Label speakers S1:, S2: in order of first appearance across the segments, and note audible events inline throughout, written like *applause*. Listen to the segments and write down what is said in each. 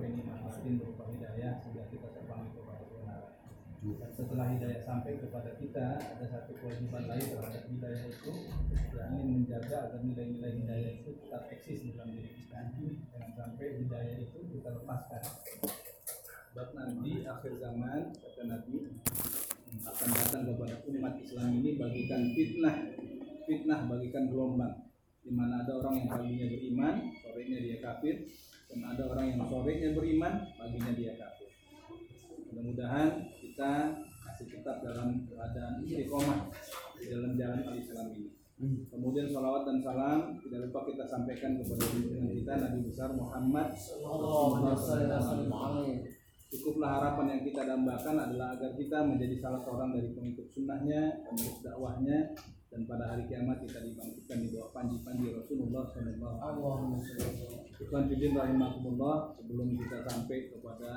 S1: nikmat batin berupa hidayah sehingga kita terpanggil kepada kebenaran. Dan setelah hidayah sampai kepada kita ada satu kewajiban lain terhadap hidayah itu yakni menjaga agar nilai-nilai hidayah itu tetap eksis di dalam diri kita. Jangan sampai hidayah itu kita lepaskan. Sebab nanti akhir zaman kata Nabi akan datang kepada umat Islam ini bagikan fitnah. Fitnah bagikan gelombang. Di mana ada orang yang paginya beriman sorenya dia kafir dan ada orang yang sorenya beriman paginya dia kafir. Mudah-mudahan kita masih tetap dalam keadaan istiqomah di dalam jalan al-Islam ini. Kemudian salawat dan salam tidak lupa kita sampaikan kepada pimpinan kita Nabi besar Muhammad Cukuplah harapan yang kita dambakan adalah agar kita menjadi salah seorang dari pengikut sunnahnya, penerus dakwahnya, dan pada hari kiamat kita dibangkitkan di bawah panji-panji Rasulullah Sallallahu Alaihi Wasallam. Tuhan Fidin rahimahumullah sebelum kita sampai kepada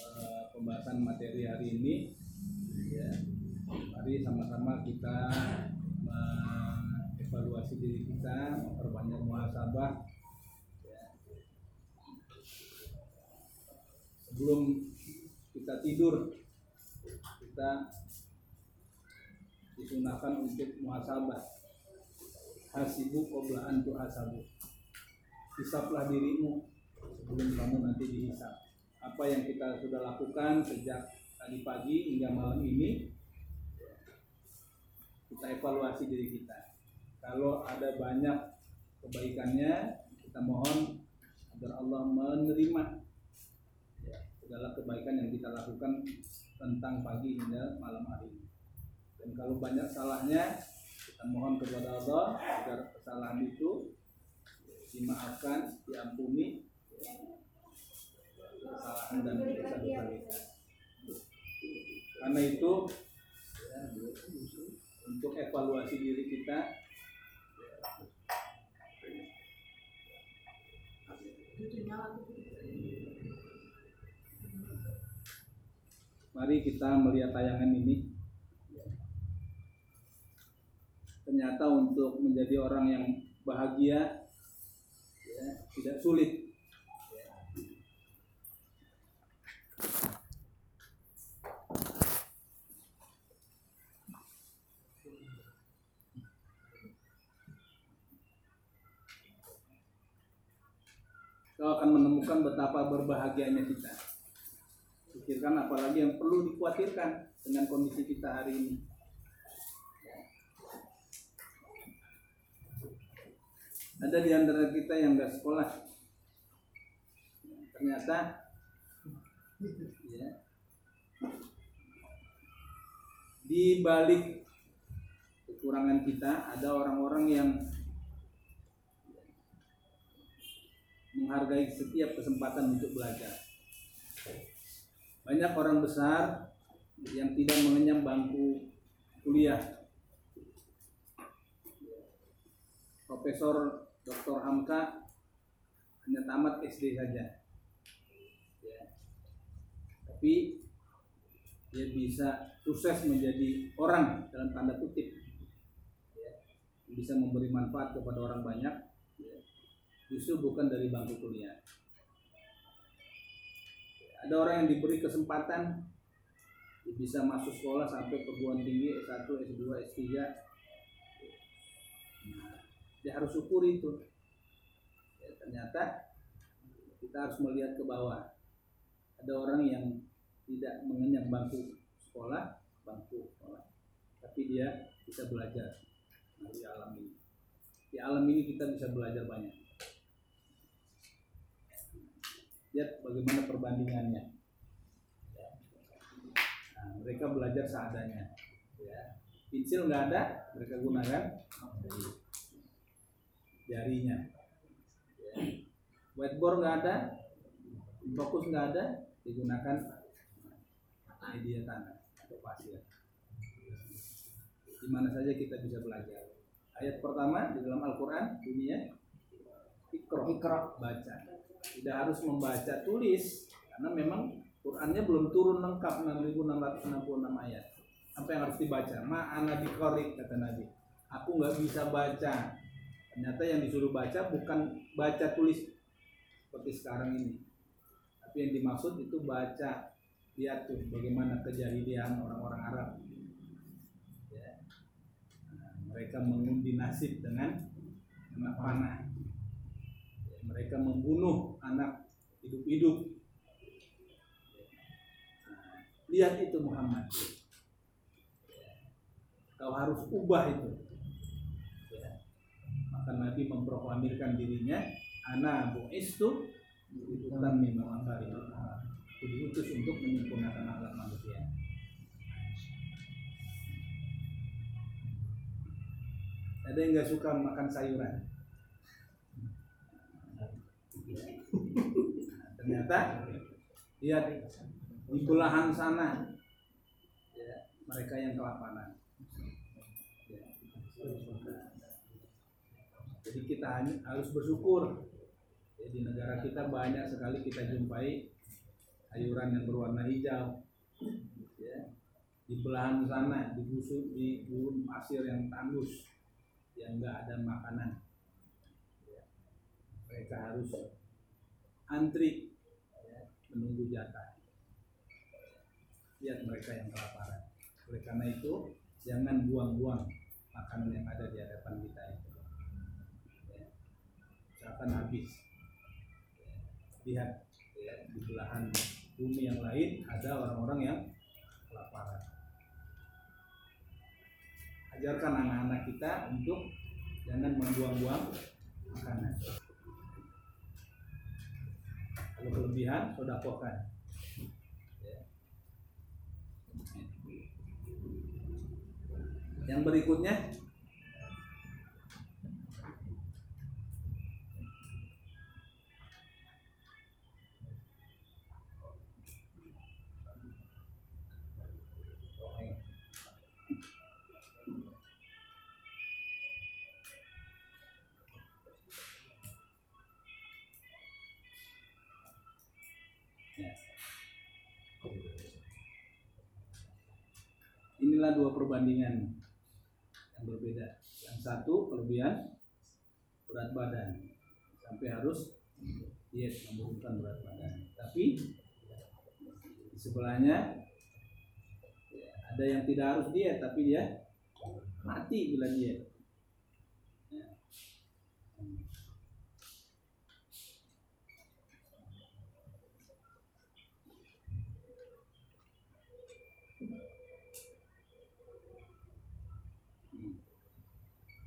S1: eh, pembahasan materi hari ini, ya, mari sama-sama kita mengevaluasi diri kita, memperbanyak muhasabah, ya, sebelum kita tidur kita disunahkan untuk muhasabah. Hasibu qabla an tuhasabu. Hisaplah dirimu sebelum kamu nanti dihisap. Apa yang kita sudah lakukan sejak tadi pagi hingga malam ini kita evaluasi diri kita. Kalau ada banyak kebaikannya kita mohon agar Allah menerima ya, segala kebaikan yang kita lakukan tentang pagi hingga malam hari. ini. Dan kalau banyak salahnya, kita mohon kepada Allah agar kesalahan itu dimaafkan, diampuni kesalahan dan dosa-dosa kita. Karena itu untuk evaluasi diri kita Mari kita melihat tayangan ini. Ternyata untuk menjadi orang yang bahagia ya, tidak sulit. Kau akan menemukan betapa berbahagianya kita pikirkan apalagi yang perlu dikhawatirkan dengan kondisi kita hari ini. Ada di antara kita yang nggak sekolah, ternyata ya, di balik kekurangan kita ada orang-orang yang menghargai setiap kesempatan untuk belajar. Banyak orang besar yang tidak mengenyam bangku kuliah. Profesor Dr. Hamka hanya tamat SD saja. Ya. Tapi dia bisa sukses menjadi orang dalam tanda kutip. Ya. Bisa memberi manfaat kepada orang banyak. Ya. Justru bukan dari bangku kuliah ada orang yang diberi kesempatan bisa masuk sekolah sampai perguruan tinggi S1, S2, S3 nah, dia harus syukuri itu ya, ternyata kita harus melihat ke bawah ada orang yang tidak mengenyam bangku sekolah, bangku sekolah, tapi dia bisa belajar dari alam ini. Di alam ini kita bisa belajar banyak. Lihat bagaimana perbandingannya. Ya. Nah, mereka belajar seadanya. Ya. Pensil nggak ada, mereka gunakan jarinya. Ya. Whiteboard nggak ada, fokus nggak ada, digunakan media tanah atau pasir. Di mana saja kita bisa belajar. Ayat pertama di dalam Al-Quran bunyinya ikro,
S2: Ikra.
S1: baca. Tidak harus membaca tulis karena memang Qurannya belum turun lengkap 6666 ayat. Apa yang harus dibaca? Ma'ana bikorik kata Nabi. Aku nggak bisa baca. Ternyata yang disuruh baca bukan baca tulis seperti sekarang ini. Tapi yang dimaksud itu baca. Lihat tuh bagaimana kejadian orang-orang Arab. Ya. Nah, mereka mengundi nasib dengan anak panah. Ya, mereka membunuh anak hidup-hidup. Nah, lihat itu Muhammad. Ya. Kau harus ubah itu. Maka Nabi memproklamirkan dirinya, Ana bu'istu mimma amari Itu diutus untuk menyempurnakan akhlak manusia. Ada yang nggak suka makan sayuran? Ternyata lihat di belahan sana mereka yang kelaparan. Ya. Jadi kita harus bersyukur. Ya, di negara kita banyak sekali kita jumpai sayuran yang berwarna hijau. Ya. Di belahan sana, di busuk, di gurun pasir yang tandus, yang enggak ada makanan. Ya. Mereka harus antri ya, menunggu jatah. Lihat mereka yang kelaparan. Oleh karena itu, jangan buang-buang makanan yang ada di hadapan kita itu. Usahakan habis. Lihat di belahan bumi yang lain ada orang-orang yang kelaparan. Ajarkan anak-anak kita untuk jangan membuang-buang makanan. Kalau kelebihan, sodakokan. Ya. Yang berikutnya perbandingan yang berbeda. Yang satu kelebihan berat badan sampai harus diet menurunkan berat badan. Tapi di sebelahnya ya, ada yang tidak harus diet tapi dia mati bila diet.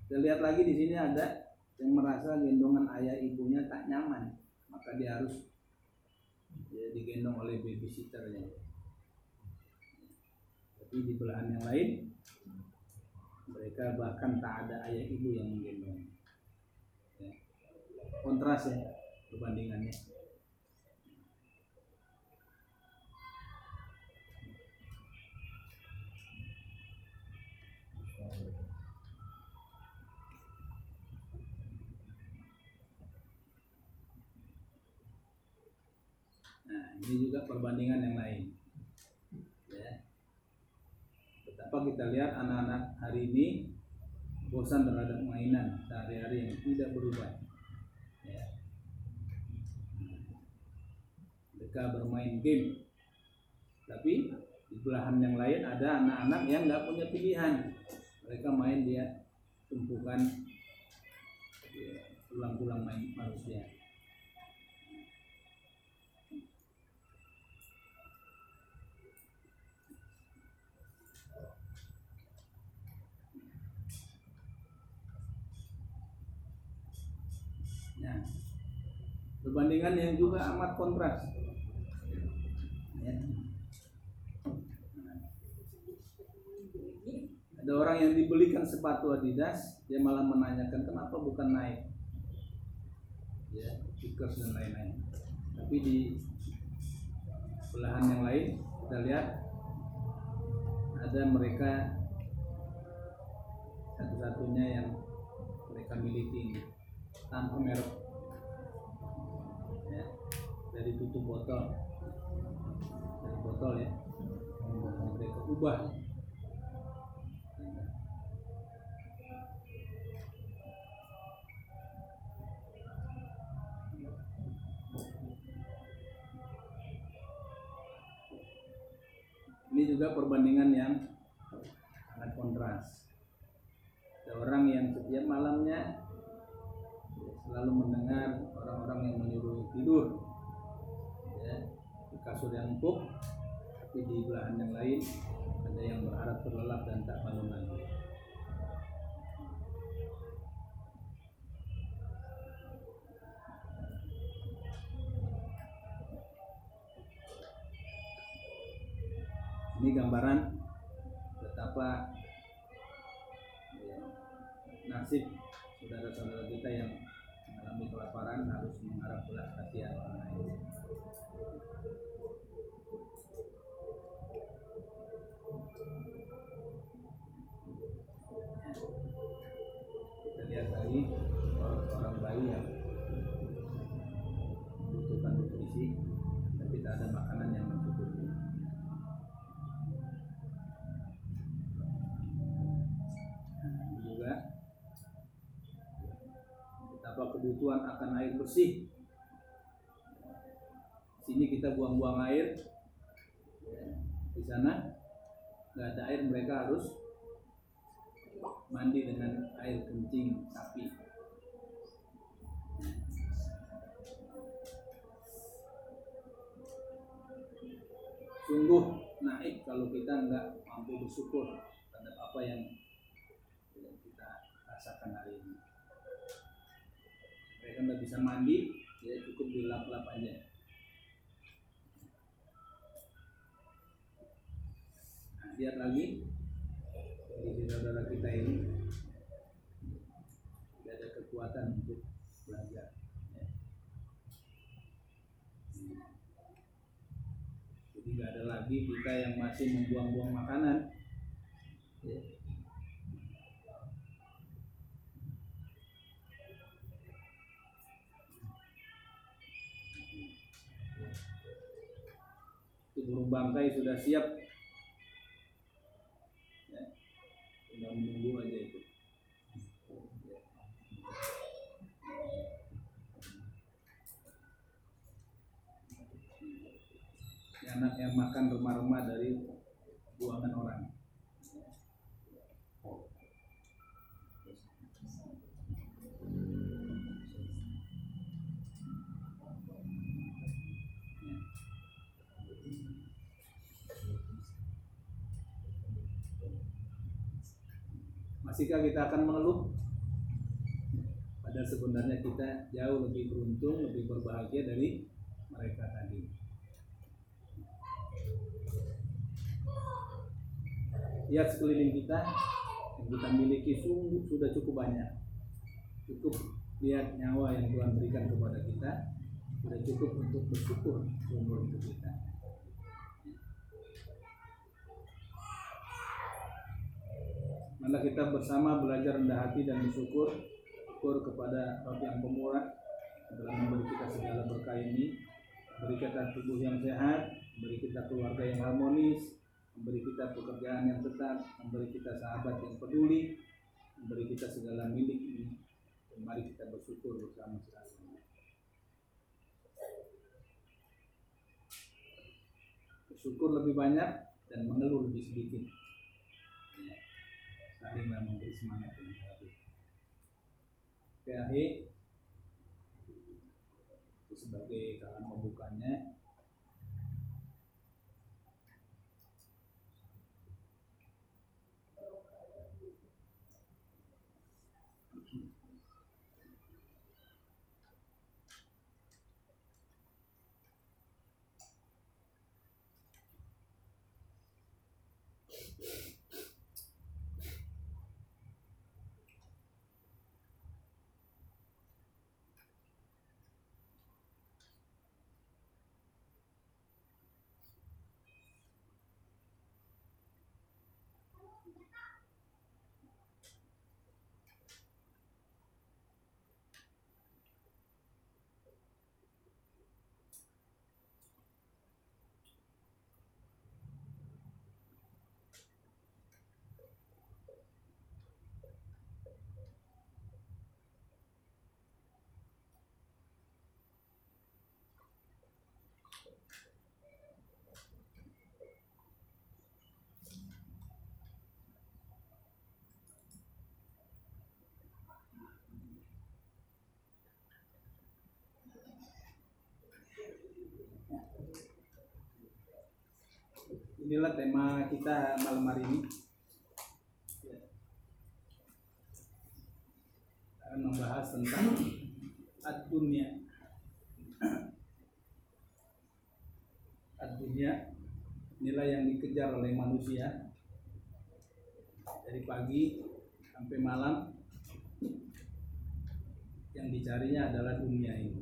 S1: Kita lihat lagi di sini ada yang merasa gendongan ayah ibunya tak nyaman, maka dia harus ya, digendong oleh babysitternya. Tapi di belahan yang lain mereka bahkan tak ada ayah ibu yang menggendong. Ya. Kontras ya perbandingannya. Nah, ini juga perbandingan yang lain. Ya. Betapa kita lihat anak-anak hari ini bosan terhadap mainan sehari-hari yang tidak berubah. Ya. Mereka bermain game. Tapi di belahan yang lain ada anak-anak yang nggak punya pilihan. Mereka main dia tumpukan ya, tulang-tulang main manusia. Perbandingan yang juga amat kontras. Ya. Ada orang yang dibelikan sepatu Adidas, dia malah menanyakan kenapa bukan naik, ya, Kickers dan lain-lain. Tapi di belahan yang lain kita lihat ada mereka satu-satunya yang mereka miliki tanpa merek dari tutup botol. Dari botol ya. Mereka ubah. Ini juga perbandingan yang sangat kontras. Ada orang yang setiap malamnya selalu mendengar orang-orang yang menyuruh tidur yang empuk tapi di belahan yang lain ada yang berharap terlelap dan tak bangun lagi. Ini gambaran betapa kebutuhan akan air bersih. Sini kita buang-buang air, di sana nggak ada air mereka harus mandi dengan air kencing sapi. Sungguh naik kalau kita nggak mampu bersyukur terhadap apa yang kita rasakan hari ini nggak bisa mandi ya cukup dilap-lap aja. Nah, lihat lagi di saudara kita ini. Tidak ada kekuatan untuk belajar ya. jadi nggak ada lagi kita yang masih membuang-buang makanan burung bangkai sudah siap. Ya. tinggal menunggu aja itu. Anak yang makan remah-remah dari buangan orang Masihkah kita akan mengeluh? Padahal sebenarnya kita jauh lebih beruntung, lebih berbahagia dari mereka tadi. Lihat sekeliling kita yang kita miliki sungguh sudah cukup banyak. Cukup lihat nyawa yang Tuhan berikan kepada kita sudah cukup untuk bersyukur seumur hidup kita. Mari kita bersama belajar rendah hati dan bersyukur syukur kepada Rabb yang pemurah telah memberi kita segala berkah ini, memberi kita tubuh yang sehat, memberi kita keluarga yang harmonis, memberi kita pekerjaan yang tetap, memberi kita sahabat yang peduli, memberi kita segala milik ini. Dan mari kita bersyukur bersama sama Bersyukur lebih banyak dan mengeluh lebih sedikit. Saling memberi semangat yang akhir itu sebagai kalan pembukanya inilah tema kita malam hari ini. Ya. Membahas tentang ad-dunya. Ad-dunya inilah yang dikejar oleh manusia dari pagi sampai malam yang dicarinya adalah dunia ini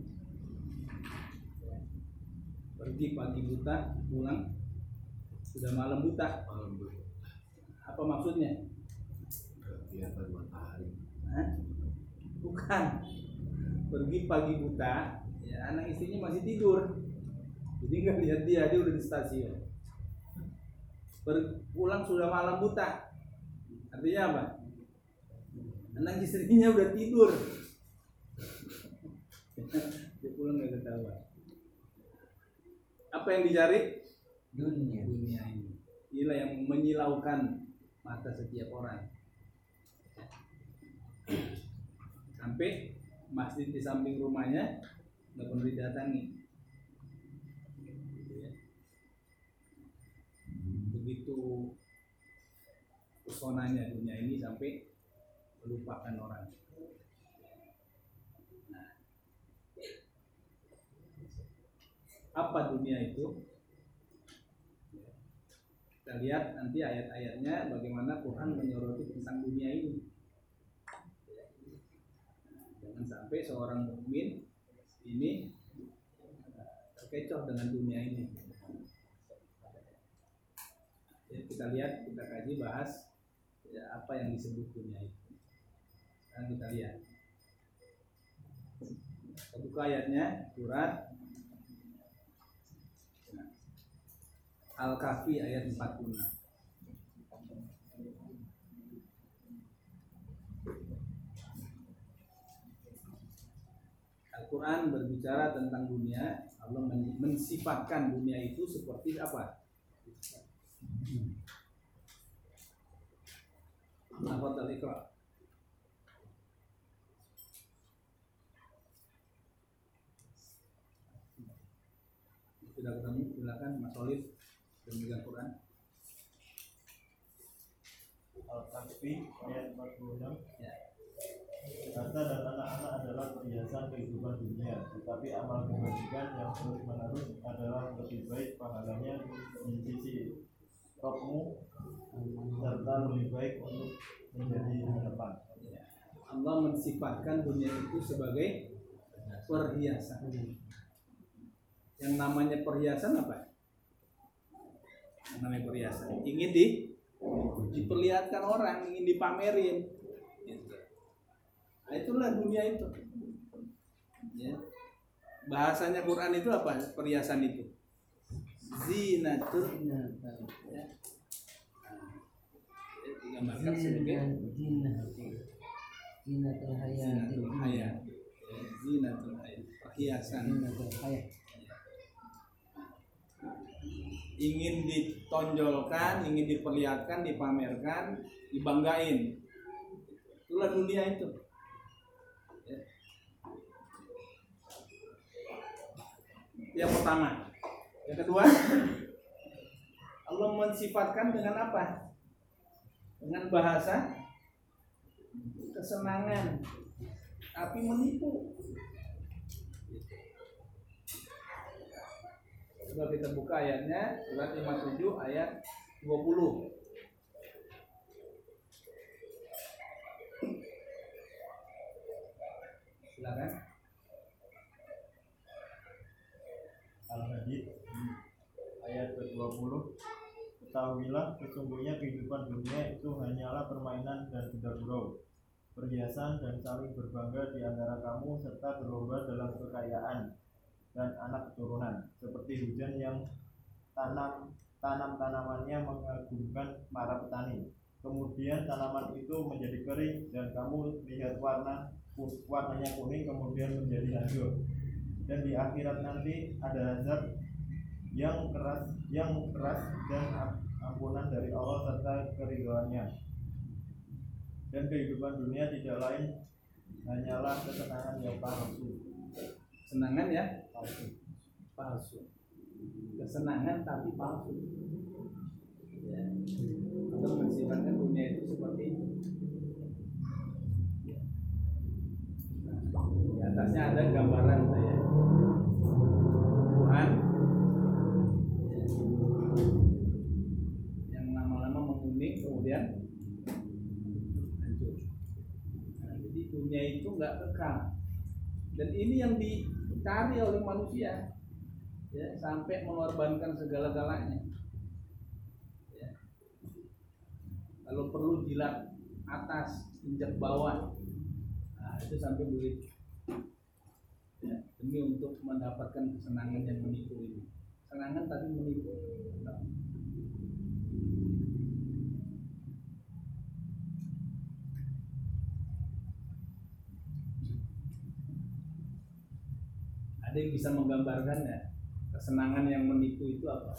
S1: pergi pagi buta pulang sudah malam buta.
S3: Malam
S1: apa maksudnya?
S3: Kelihatan matahari.
S1: Hah? bukan. Pergi pagi buta ya anak istrinya masih tidur. Jadi nggak lihat dia dia udah di stasiun. Pulang sudah malam buta. Artinya apa? Anak istrinya udah tidur. *laughs* Dia pulang nggak ketahuan. Apa yang dicari
S2: dunia.
S1: Dunia ini. Inilah yang menyilaukan mata setiap orang. Sampai masjid di samping rumahnya nggak perlu didatangi. Gitu ya. begitu pesonanya dunia ini sampai melupakan orang. Nah. apa dunia itu kita lihat nanti ayat-ayatnya bagaimana Quran menyoroti tentang dunia ini. Jangan sampai seorang mukmin ini eh, terkecoh dengan dunia ini. Ya, kita lihat, kita kaji, bahas ya, apa yang disebut dunia itu. Sekarang kita lihat. Buka ayatnya, surat Al-Kahfi ayat 46. Al-Quran berbicara tentang dunia Allah men- mensifatkan dunia itu seperti apa? Apa tadi Sudah ketemu, silakan Mas Solid pemegang Quran.
S4: Al-Kahfi ayat 46
S1: Ya.
S4: Harta dan anak-anak adalah perhiasan kehidupan dunia Tetapi amal kebajikan yang terus menerus adalah lebih baik pahalanya di sisi Robmu Serta lebih baik untuk menjadi harapan
S1: Ya. Allah mensifatkan dunia itu sebagai perhiasan. Yang namanya perhiasan apa? Namanya perhiasan ingin di diperlihatkan orang, ingin dipamerin. Gitu. Nah, itulah dunia itu. Ya. Bahasanya Quran itu apa? Perhiasan itu. Zinatul ya. Ya, digambarkan sebagai
S2: zina zinatul
S1: zinatul hayat zinatul hayat perhiasan
S2: zinatul hayat
S1: ingin ditonjolkan ingin diperlihatkan dipamerkan dibanggain. Itulah dunia itu. Ya. yang pertama. Yang kedua *laughs* Allah mensifatkan dengan apa? Dengan bahasa kesenangan tapi menipu Coba kita buka ayatnya surat 57 ayat 20. Silakan.
S4: Al-Hadid ayat ke-20 Ketahuilah sesungguhnya kehidupan dunia itu hanyalah permainan dan kuda gurau Perhiasan dan saling berbangga di antara kamu serta berlomba dalam kekayaan dan anak keturunan. Seperti hujan yang tanam tanam-tanamannya mengagumkan para petani. Kemudian tanaman itu menjadi kering dan kamu lihat warna warnanya kuning kemudian menjadi hancur. Dan di akhirat nanti ada azab yang keras yang keras dan am- ampunan dari Allah serta keridhoannya dan kehidupan dunia tidak lain hanyalah kesenangan yang palsu
S1: Senangan ya
S4: palsu
S1: palsu. Kesenangan tapi palsu. atau mensifatkan dunia itu seperti ya. Nah, di atasnya ada gambaran saya Tuhan ya, yang lama-lama menguning kemudian hancur. Nah, jadi dunia itu nggak kekal dan ini yang dicari oleh manusia. Ya sampai mengorbankan segala-galanya. Ya. kalau perlu jilat atas injak bawah. Nah itu sampai begitu ya, demi untuk mendapatkan kesenangan yang menipu ini. Kesenangan tapi menipu ada yang bisa menggambarkan ya kesenangan yang menipu itu apa?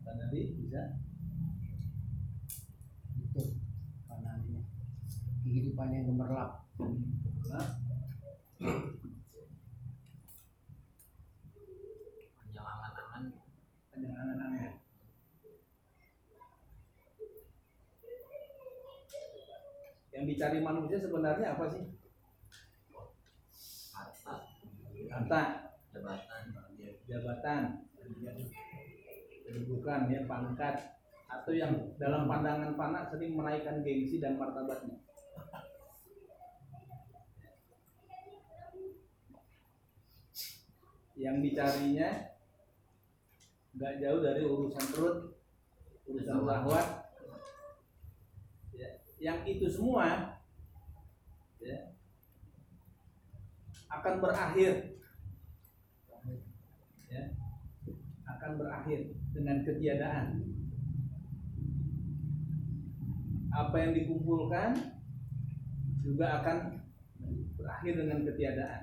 S1: Tadi bisa?
S2: itu apa namanya kehidupan yang gemerlap.
S1: Nah, panjang angan-angan. Yang dicari manusia sebenarnya apa sih? Harta,
S5: jabatan
S1: jabatan, kedudukan, ya pangkat, atau yang dalam pandangan fana sering menaikkan gengsi dan martabatnya. Yang dicarinya nggak jauh dari urusan perut, urusan syahwat. Ya, yang itu semua ya, akan berakhir ya, akan berakhir dengan ketiadaan. Apa yang dikumpulkan juga akan berakhir dengan ketiadaan.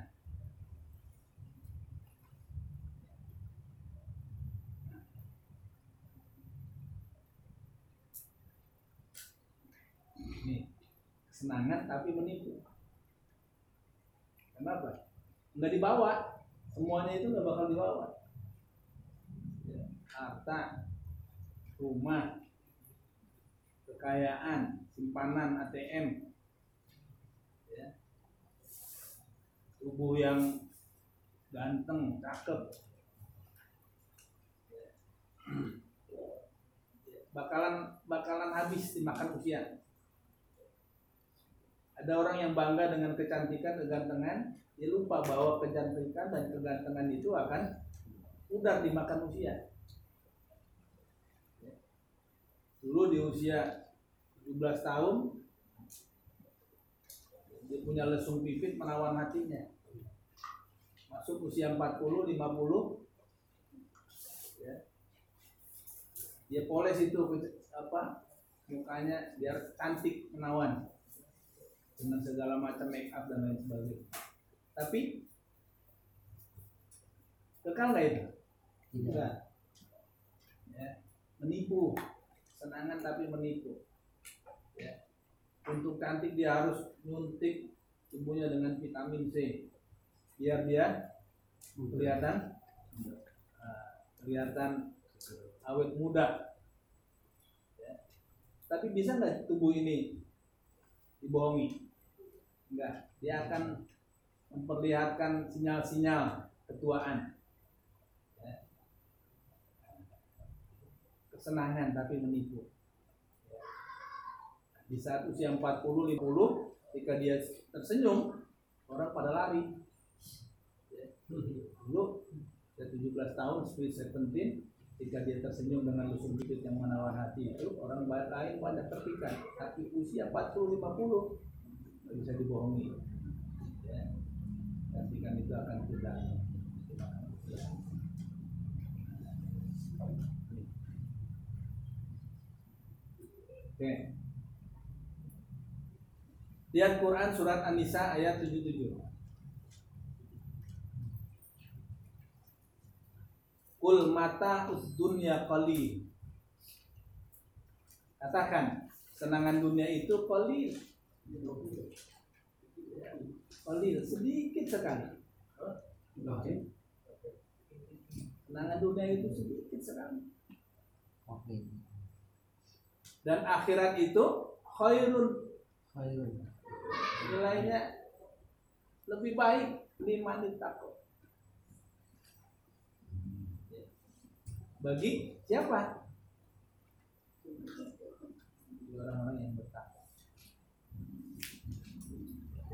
S1: Ini kesenangan tapi menipu. Kenapa? Nggak dibawa, semuanya itu nggak bakal dibawa. Ya, harta, rumah, kekayaan, simpanan ATM, ya. tubuh yang ganteng, cakep, Ya. *clears throat* bakalan bakalan habis dimakan usia. Ada orang yang bangga dengan kecantikan, kegantengan, dia lupa bahwa kecantikan dan kegantengan itu akan pudar dimakan usia. Dulu di usia 17 tahun dia punya lesung pipit menawan hatinya. Masuk usia 40, 50 ya. Dia poles itu apa mukanya biar cantik menawan dengan segala macam make up dan lain sebagainya. Tapi kekal nggak itu?
S2: tidak.
S1: Ya, menipu, senangan tapi menipu. Ya. Untuk cantik dia harus nyuntik tubuhnya dengan vitamin C, biar dia kelihatan ah, kelihatan awet muda. Ya. Tapi bisa nggak tubuh ini dibohongi? Enggak, dia akan memperlihatkan sinyal-sinyal ketuaan. Ya. Kesenangan tapi menipu. Ya. Di saat usia 40 50 ketika dia tersenyum, orang pada lari. Ya. Dulu usia 17 tahun, sweet 17, ketika dia tersenyum dengan lusung bibit yang menawan hati itu orang lain banyak terpikat tapi usia 40 50 nggak bisa dibohongi ya cantikan itu akan kita. Oke. Lihat Quran surat An-Nisa ayat 77. Kul mata dunya qalil. Katakan, senangan dunia itu qalil. Qalil, sedikit sekali. kenangan dunia itu sedikit sekali
S2: Oke.
S1: dan akhirat itu khairun
S2: Khairun.
S1: nilainya lebih baik lima takwa bagi siapa orang-orang yang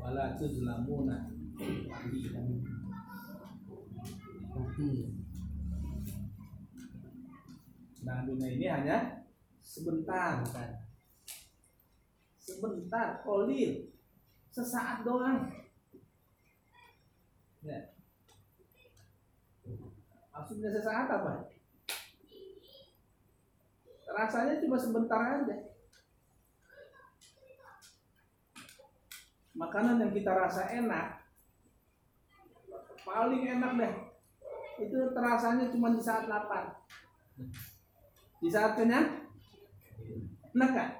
S1: wala tuzlamuna nah dunia ini hanya sebentar sebentar kolil. Sesaat doang. Ya. Maksudnya sesaat apa? Rasanya cuma sebentar aja makanan yang kita rasa enak paling enak deh. Itu terasanya cuma di saat lapar. Di saat kenyang? Enak kan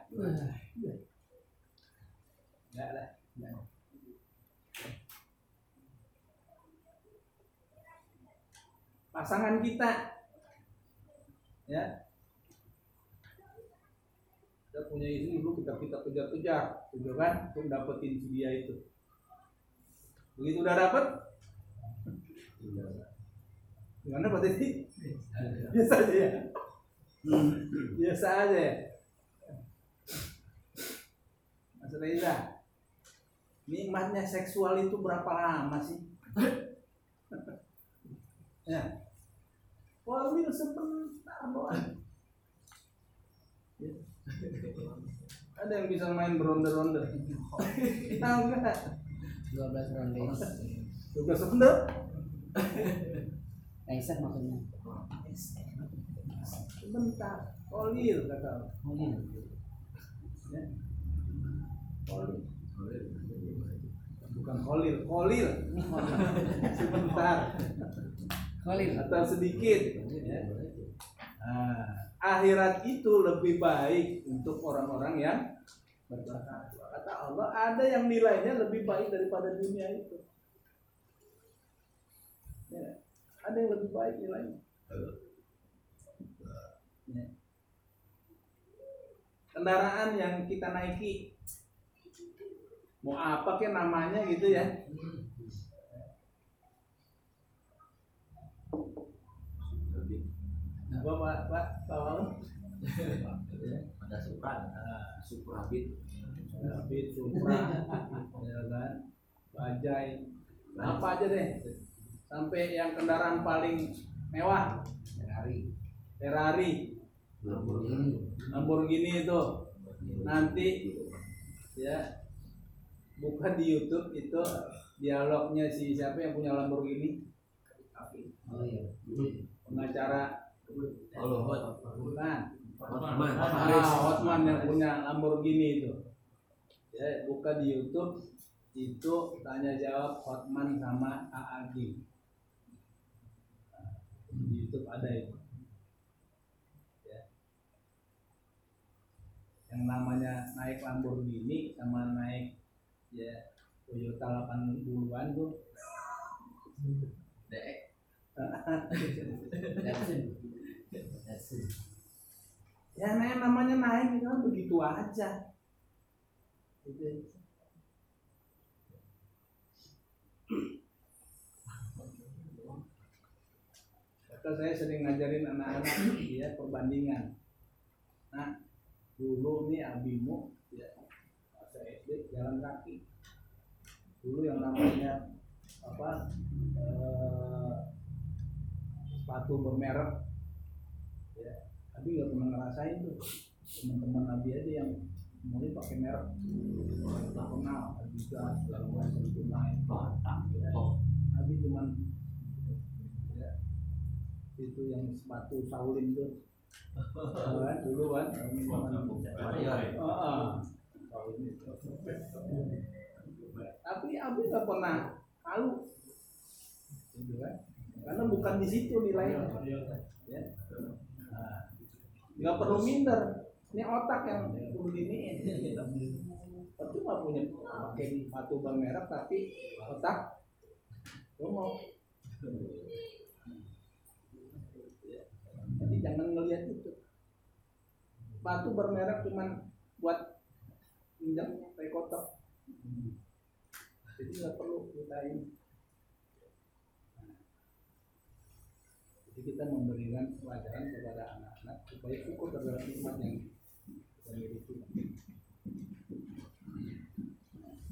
S1: enggak lah pasangan kita. Ya kita punya istri dulu kita kita kejar-kejar gitu kan untuk dapetin si dia itu. Begitu udah dapet gimana Pak Titi? biasa aja ya? Biasa aja ya? Mas Reza nikmatnya seksual itu berapa lama sih? Ya. Walwil sebentar doang Ya. Ada yang bisa main beronde-ronde tahu nggak
S2: 12 ronde.
S1: juga sebentar
S2: Lengser maksudnya.
S1: sebentar kolil kata
S2: iya.
S1: ya. kolil bukan kolil kolil sebentar
S2: Khalil.
S1: atau sedikit ya. Nah, akhirat itu lebih baik untuk orang-orang yang bertakwa. Kata Allah, ada yang nilainya lebih baik daripada dunia itu. Ya, ada yang lebih baik nilainya. Ya. Kendaraan yang kita naiki, mau apa ke namanya gitu ya? Apa Pak Pak Pak Wawan?
S5: Ada Supra,
S1: Ah,
S5: Supra
S1: David Supra, ya kan, Bajai, apa aja deh, sampai yang kendaraan paling mewah,
S2: Ferrari.
S1: Ferrari,
S5: Lamborghini,
S1: Lamborghini itu, nanti ya buka di YouTube itu dialognya si siapa yang punya Lamborghini,
S2: Oh iya.
S1: pengacara
S5: Hot,
S1: bukan,
S5: Hotman,
S1: Ah, Hotman yang punya Lamborghini itu. Ya, buka di YouTube itu tanya jawab Hotman sama Aagi. Di YouTube ada itu. Ya. Yang namanya naik Lamborghini sama naik ya Toyota 80-an tuh
S5: Dek. *laughs*
S1: ya naik namanya naik itu kan begitu aja gitu. Kata saya sering ngajarin anak-anak ya perbandingan. Nah, dulu nih abimu ya masa SD jalan kaki. Dulu yang namanya apa eh, sepatu bermerek ya tapi nggak pernah ngerasain tuh. Teman-teman Nabi aja yang mulai pakai merek orang terkenal Adidas segala macam itu naik batang ya. Nabi cuman ya, itu yang sepatu Saulin tuh. Kan dulu kan Oh, oh. Saulin itu. tapi Abi nggak pernah malu gitu kan. Karena bukan di situ nilainya. Ya. Nah, nggak perlu minder. Ini otak yang perlu diniin percuma punya pakai sepatu bermerek tapi otak lo mau. Jangan ngelihat itu. Batu bermerek cuman buat pinjam kayak kotor jadi nggak perlu kita ini jadi kita memberikan pelajaran kepada supaya syukur nikmat yang miliki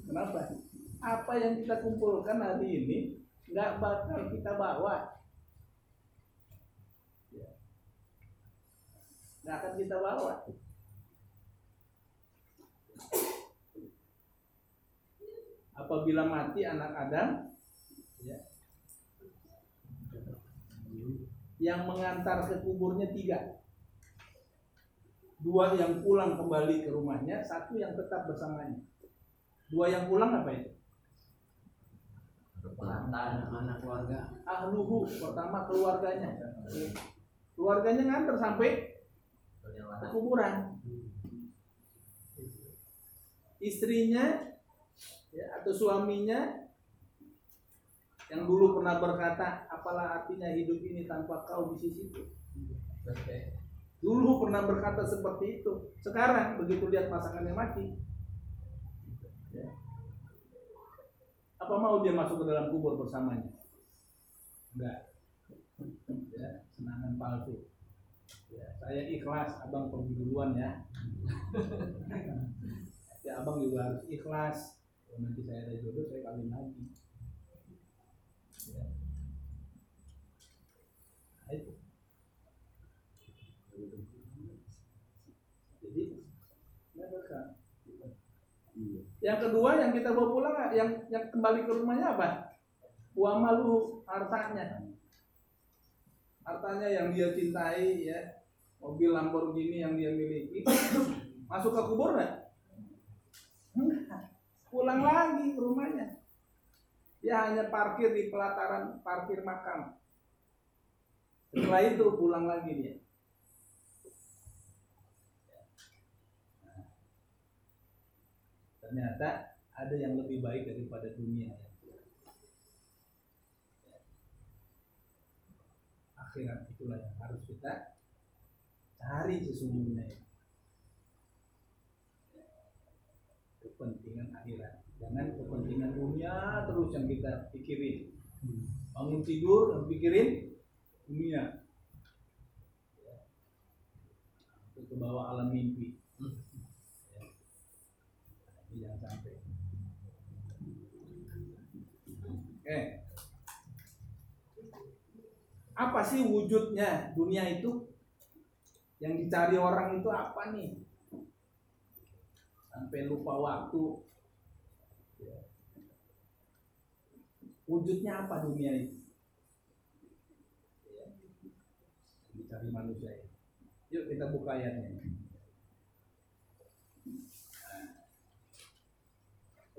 S1: kenapa? Apa yang kita kumpulkan hari ini nggak bakal kita bawa. Nggak akan kita bawa. Apabila mati anak Adam ya, yang mengantar ke kuburnya tiga dua yang pulang kembali ke rumahnya satu yang tetap bersamanya. Dua yang pulang apa itu?
S5: Anak keluarga.
S1: ahluhu pertama keluarganya. Keluarganya nganter sampai ke kuburan. Istrinya ya, atau suaminya yang dulu pernah berkata apalah artinya hidup ini tanpa kau di sisiku dulu pernah berkata seperti itu. Sekarang begitu lihat pasangannya mati ya, apa mau dia masuk ke dalam kubur bersamanya? Enggak. Ya, senangan palsu. Ya, saya ikhlas abang pergi duluan ya. *laughs* Ya abang juga harus ikhlas. Kalau nanti saya ada jodoh saya kawin lagi ya. Nah, itu. jadi nggak berkah. Yang kedua yang kita bawa pulang yang yang kembali ke rumahnya apa? Wa malu hartanya. Hartanya yang dia cintai ya. Mobil Lamborghini yang dia miliki. *coughs* Masuk ke kubur nggak? Enggak. pulang lagi ke rumahnya. Dia hanya parkir di pelataran parkir makam. Setelah itu pulang lagi dia ternyata ada yang lebih baik daripada dunia. Akhirat itulah yang harus kita cari sesungguhnya. Kepentingan akhirat. Jangan kepentingan dunia terus yang kita pikirin. Bangun tidur yang pikirin dunia. Ke bawah alam mimpi Ya. Ini jangan sampai oke apa sih wujudnya dunia itu? Yang dicari orang itu apa nih? Sampai lupa waktu. Ya. wujudnya apa dunia itu dicari manusia yuk kita buka ayatnya Nah.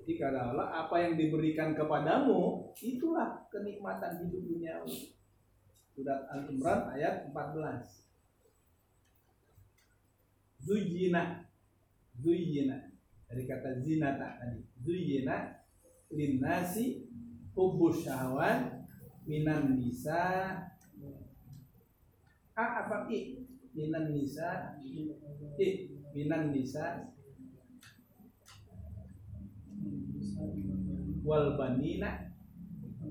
S1: Jadi kata Allah apa yang diberikan kepadamu itulah kenikmatan hidup duniawi surat Al-Imran ayat 14 Zuyina Zuyina dari kata zinata tadi. Zuyina linnasi hubus syahwan minan nisa. A apa? I. Minan nisa. I. Minan nisa wal banina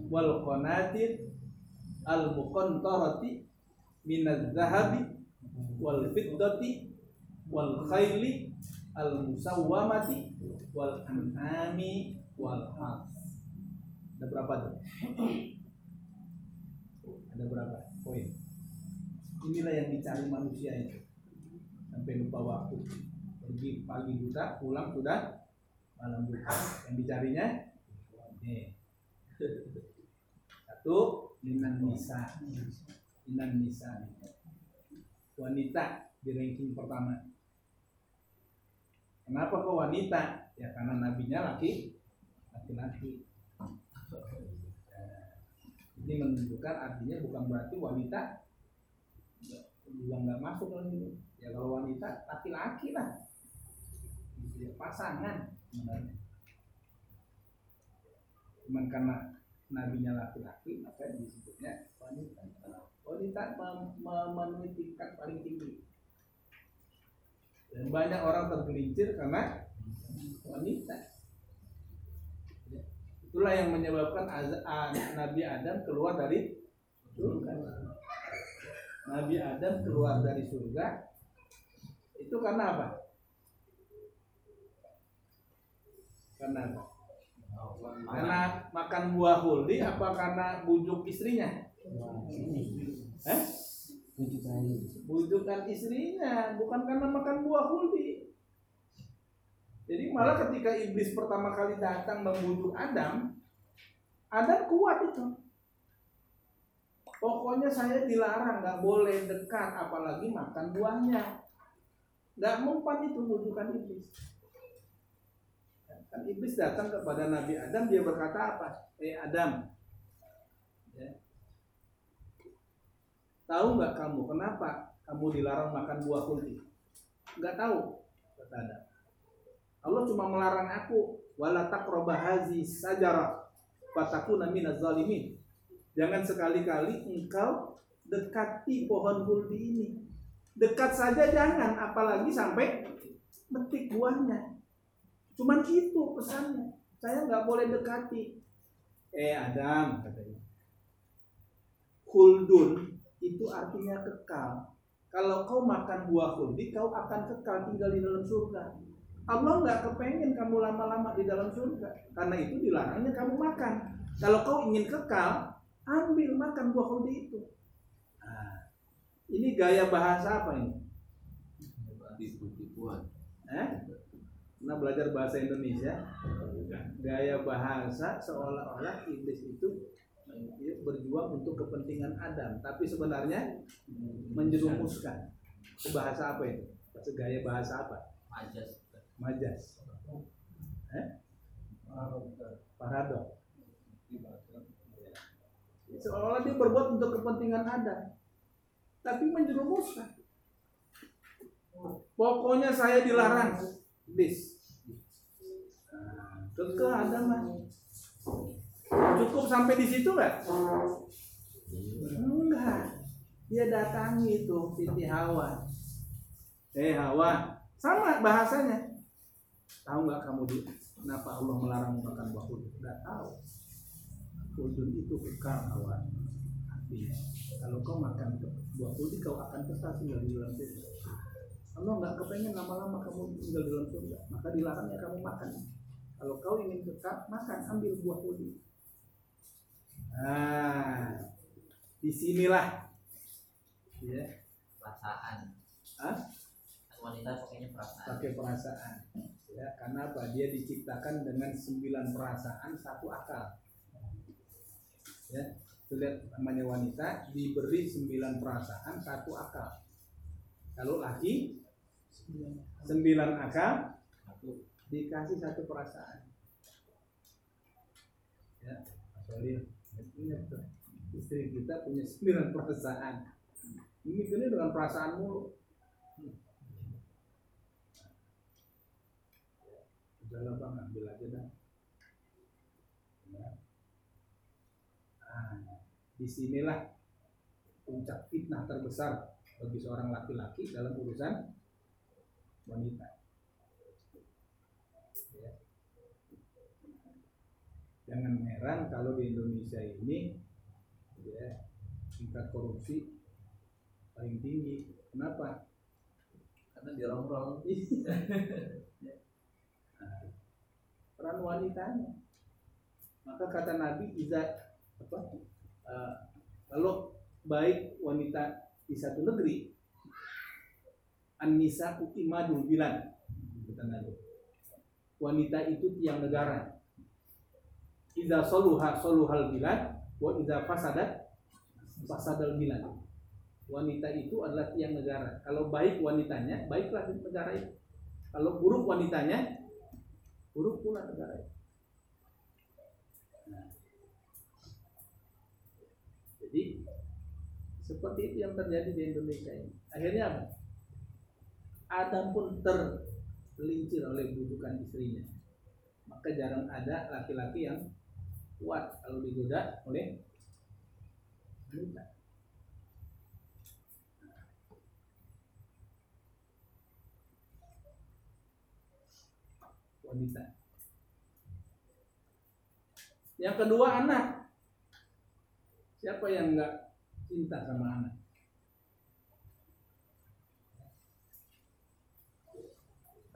S1: wal qanatir al muqantarati minaz zahabi wal fiddati wal khayli al musawwamati wal an'ami wal harth ada berapa tuh? Ada berapa poin? Inilah yang dicari manusia itu. Sampai lupa waktu. Pergi pagi buta pulang sudah malam buta. Yang dicarinya nih satu minan nisa. Minan nisa wanita di ranking pertama. Kenapa kok wanita? Ya karena nabinya laki laki-laki. Nah, ini menunjukkan artinya bukan berarti wanita juga nggak masuk ya kalau wanita laki-laki lah. Ya, pasangan sebenarnya cuman karena nabinya laki-laki maka disebutnya wanita wanita mem- memenuhi tingkat paling tinggi. Dan banyak orang tergelincir karena wanita. Ya. Itulah yang menyebabkan Nabi Adam keluar dari surga. Nabi Adam keluar dari surga itu karena apa? Karena apa? Karena makan buah huldi apa karena bujuk istrinya? Eh? Bujukan istrinya bukan karena makan buah huldi jadi malah ketika iblis pertama kali datang membujuk Adam Adam kuat itu. Pokoknya saya dilarang nggak boleh dekat apalagi makan buahnya. Nggak mempan itu bujukan iblis kan iblis datang kepada Nabi Adam dia berkata apa eh Adam ya, Tahu nggak kamu kenapa kamu dilarang makan buah kulti? Nggak tahu, kata Adam. Allah cuma melarang aku wala taqraba hazi sajara fatakuna minaz zalimin. Jangan sekali-kali engkau dekati pohon kulti ini. Dekat saja jangan, apalagi sampai metik buahnya. Cuman itu pesannya. Saya nggak boleh dekati. Eh Adam, katanya. Huldun itu artinya kekal. Kalau kau makan buah khuldi, kau akan kekal tinggal di dalam surga. Allah nggak kepengen kamu lama-lama di dalam surga. Karena itu dilarangnya kamu makan. Kalau kau ingin kekal, ambil makan buah khuldi itu. Nah, ini gaya bahasa apa ini?
S5: tipu-tipuan
S1: Eh? Pernah belajar bahasa Indonesia? Gaya bahasa seolah-olah iblis itu dia berjuang untuk kepentingan Adam, tapi sebenarnya menjerumuskan. Bahasa apa itu? Bahasa gaya bahasa apa?
S5: ajas
S1: Majas. Eh? Paradok. Seolah-olah dia berbuat untuk kepentingan Adam, tapi menjerumuskan. Pokoknya saya dilarang, bis. Kekeh Adam mah. Cukup sampai di situ nggak? Enggak. Dia datangi itu Siti Hawa. Eh Hawa, sama bahasanya. Tahu nggak kamu di kenapa Allah melarang makan buah udun? Nggak tahu. Udun itu kekal Hawa. Artinya, kalau kau makan buah udun, kau akan kekal tinggal di dalam surga. Allah nggak kepengen lama-lama kamu tinggal di dalam surga, maka dilarangnya kamu makan. Kalau kau ingin kekal, makan ambil buah udun. Nah, di sinilah ya,
S5: perasaan
S1: Hah?
S5: kan wanita pakainya perasaan
S1: pakai perasaan. Ya, karena apa? Dia diciptakan dengan sembilan perasaan, satu akal. Ya, lihat namanya wanita diberi sembilan perasaan, satu akal. Kalau laki sembilan akal, dikasih satu perasaan. Ya, Solil, ingat istri kita punya sembilan perasaan. Ini ini dengan perasaan mulu. Udahlah bang, ambil aja dah. Ya. Nah, di sinilah puncak fitnah terbesar bagi seorang laki-laki dalam urusan wanita. Ya. Jangan heran kalau di Indonesia ini ya, tingkat korupsi paling tinggi. Kenapa?
S5: karena dirongrong *laughs*
S1: Nah, peran wanitanya. Maka kata Nabi Iza apa? eh, kalau baik wanita di satu negeri, An-nisa imadul bilan kata Nabi. Wanita itu tiang negara. Iza soluha soluhal bilan, wa iza fasadat fasadal bilan. Wanita itu adalah tiang negara. Kalau baik wanitanya, baiklah negara itu. Kalau buruk wanitanya, buruk pula negara itu. Nah. Jadi seperti itu yang terjadi di Indonesia ini. Akhirnya apa? Adam pun tergelincir oleh bujukan istrinya. Maka jarang ada laki-laki yang kuat kalau digoda oleh wanita. wanita. Yang kedua anak. Siapa yang enggak cinta sama anak?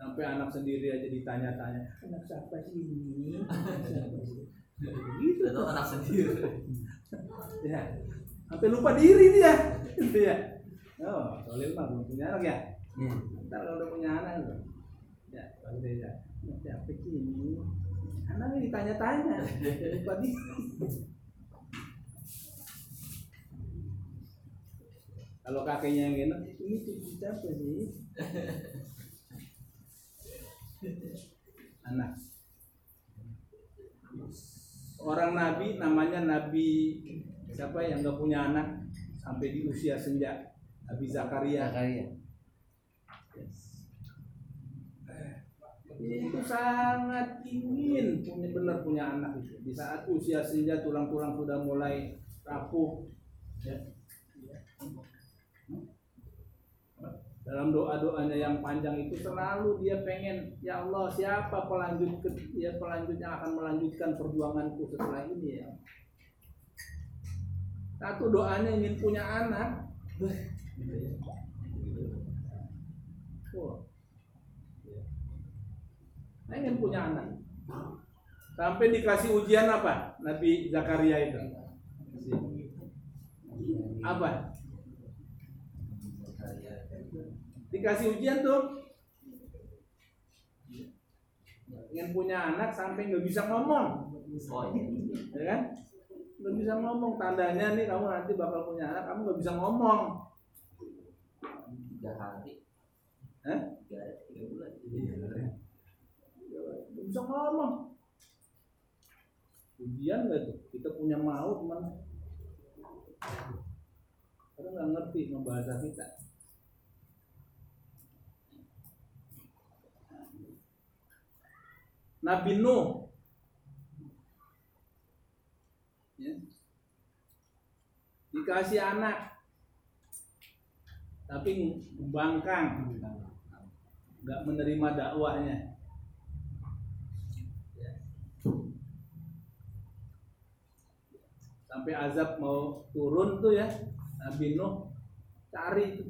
S1: Sampai anak sendiri aja ditanya-tanya, anak siapa sih ini? *laughs* Begitu.
S5: Itu anak sendiri. *laughs*
S1: ya. Sampai lupa diri dia. Gitu ya. Oh Solil mah belum punya anak ya?
S2: Iya.
S1: ntar kalau udah punya anak tuh ya dia ya. "Anak siapa sih ini? Anaknya ditanya-tanya. Lupa diri. *laughs* Kalau kakeknya yang enak ini cucu siapa sih? *laughs* Anak orang nabi namanya nabi siapa yang nggak punya anak sampai di usia senja? Nabi Zakaria.
S2: Zakaria.
S1: itu sangat ingin punya benar punya anak itu. Di saat usia senja tulang-tulang sudah mulai rapuh ya. Dalam doa-doanya yang panjang itu selalu dia pengen ya Allah siapa pelanjut ya pelanjut akan melanjutkan perjuanganku setelah ini ya? Satu doanya ingin punya anak. Wah. Pengen punya anak. Sampai dikasih ujian apa? Nabi Zakaria itu. Apa dikasih ujian tuh. Ingin punya anak sampai nggak bisa ngomong.
S5: Oh iya.
S1: ya kan? Nggak bisa ngomong. Tandanya nih kamu nanti bakal punya anak kamu nggak bisa ngomong.
S5: Tiga hari.
S1: Hah?
S5: Tiga hari, tiga bulan.
S1: nggak bisa ngomong. Ujian nggak tuh? Kita punya maut mana? Karena nggak ngerti membahasa kita Nabi Nuh. Ya. dikasih anak. Tapi bangkang nggak menerima dakwahnya. Sampai azab mau turun tuh ya Nabi Nuh cari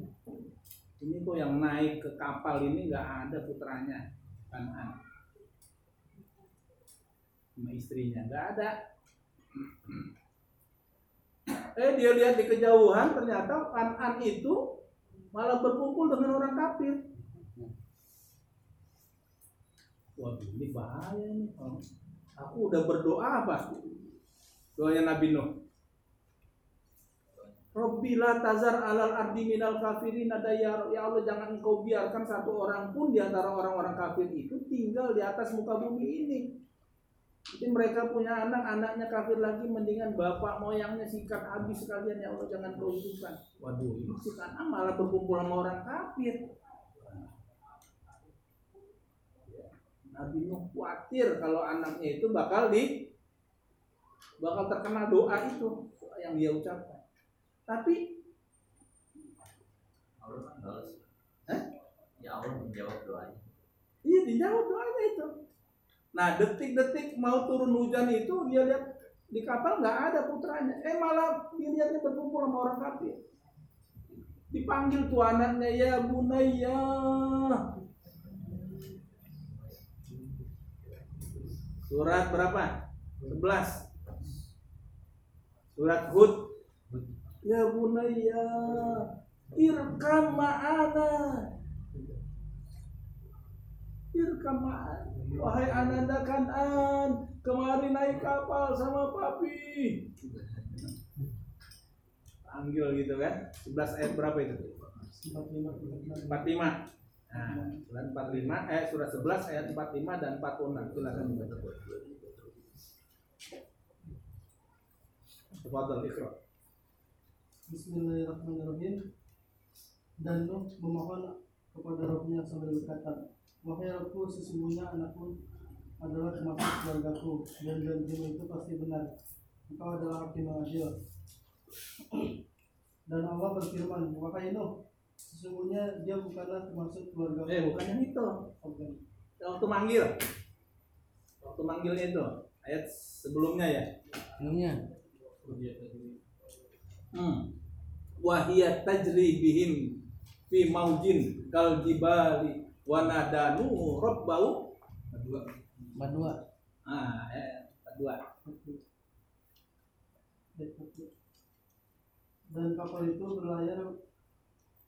S1: ini kok yang naik ke kapal ini nggak ada putranya Kanan sama istrinya. Nggak ada. Eh dia lihat di kejauhan ternyata Kanan itu malah berkumpul dengan orang kafir. Waduh ini bahaya ini aku udah berdoa apa doanya Nabi Nuh. Robbi la tazar alal ardi minal kafirin. Ada ya, ya Allah jangan engkau biarkan satu orang pun di antara orang-orang kafir itu tinggal di atas muka bumi ini. Jadi mereka punya anak, anaknya kafir lagi mendingan bapak moyangnya sikat habis sekalian ya Allah jangan kau hidupkan. Waduh, ini si Kanan malah berkumpul sama orang kafir. Nabi Nuh khawatir kalau anaknya itu bakal di bakal terkena doa itu yang dia ucapkan. Tapi
S5: Allah kan balas.
S1: Hah?
S5: Ya Allah menjawab doanya.
S1: iya dijawab doanya itu. Nah detik-detik mau turun hujan itu dia lihat di kapal nggak ada putranya. Eh malah dia lihatnya berkumpul sama orang kafir. Dipanggil tuh anaknya ya bunaya. Surat berapa? 11 Surat Hud Ya bunaya Irkam ma'ana Irkam ma'ana Wahai ananda kanan Kemari naik kapal sama papi Panggil gitu kan 11 ayat berapa itu? 45 Nah, surat 45 eh surat 11 ayat 45 dan 46 silakan dibaca. Tafadhal Iqra.
S6: Bismillahirrahmanirrahim dan Nuh memohon kepada Rabbnya sambil berkata Wahai Rabbku sesungguhnya anakku adalah termasuk keluargaku dan janjimu itu pasti benar Engkau adalah hakim yang adil dan Allah berfirman Wahai Nuh sesungguhnya dia bukanlah termasuk keluarga
S1: Eh bukan yang itu.
S6: Oke.
S1: Waktu manggil waktu manggilnya itu ayat sebelumnya ya
S2: Sebelumnya.
S1: Hmm. Wahiyat tajri bihim fi maujin kal jibali wa nadanu rabbau
S3: kedua
S2: Empat dua.
S1: ah ya dua
S6: Dan kapal itu berlayar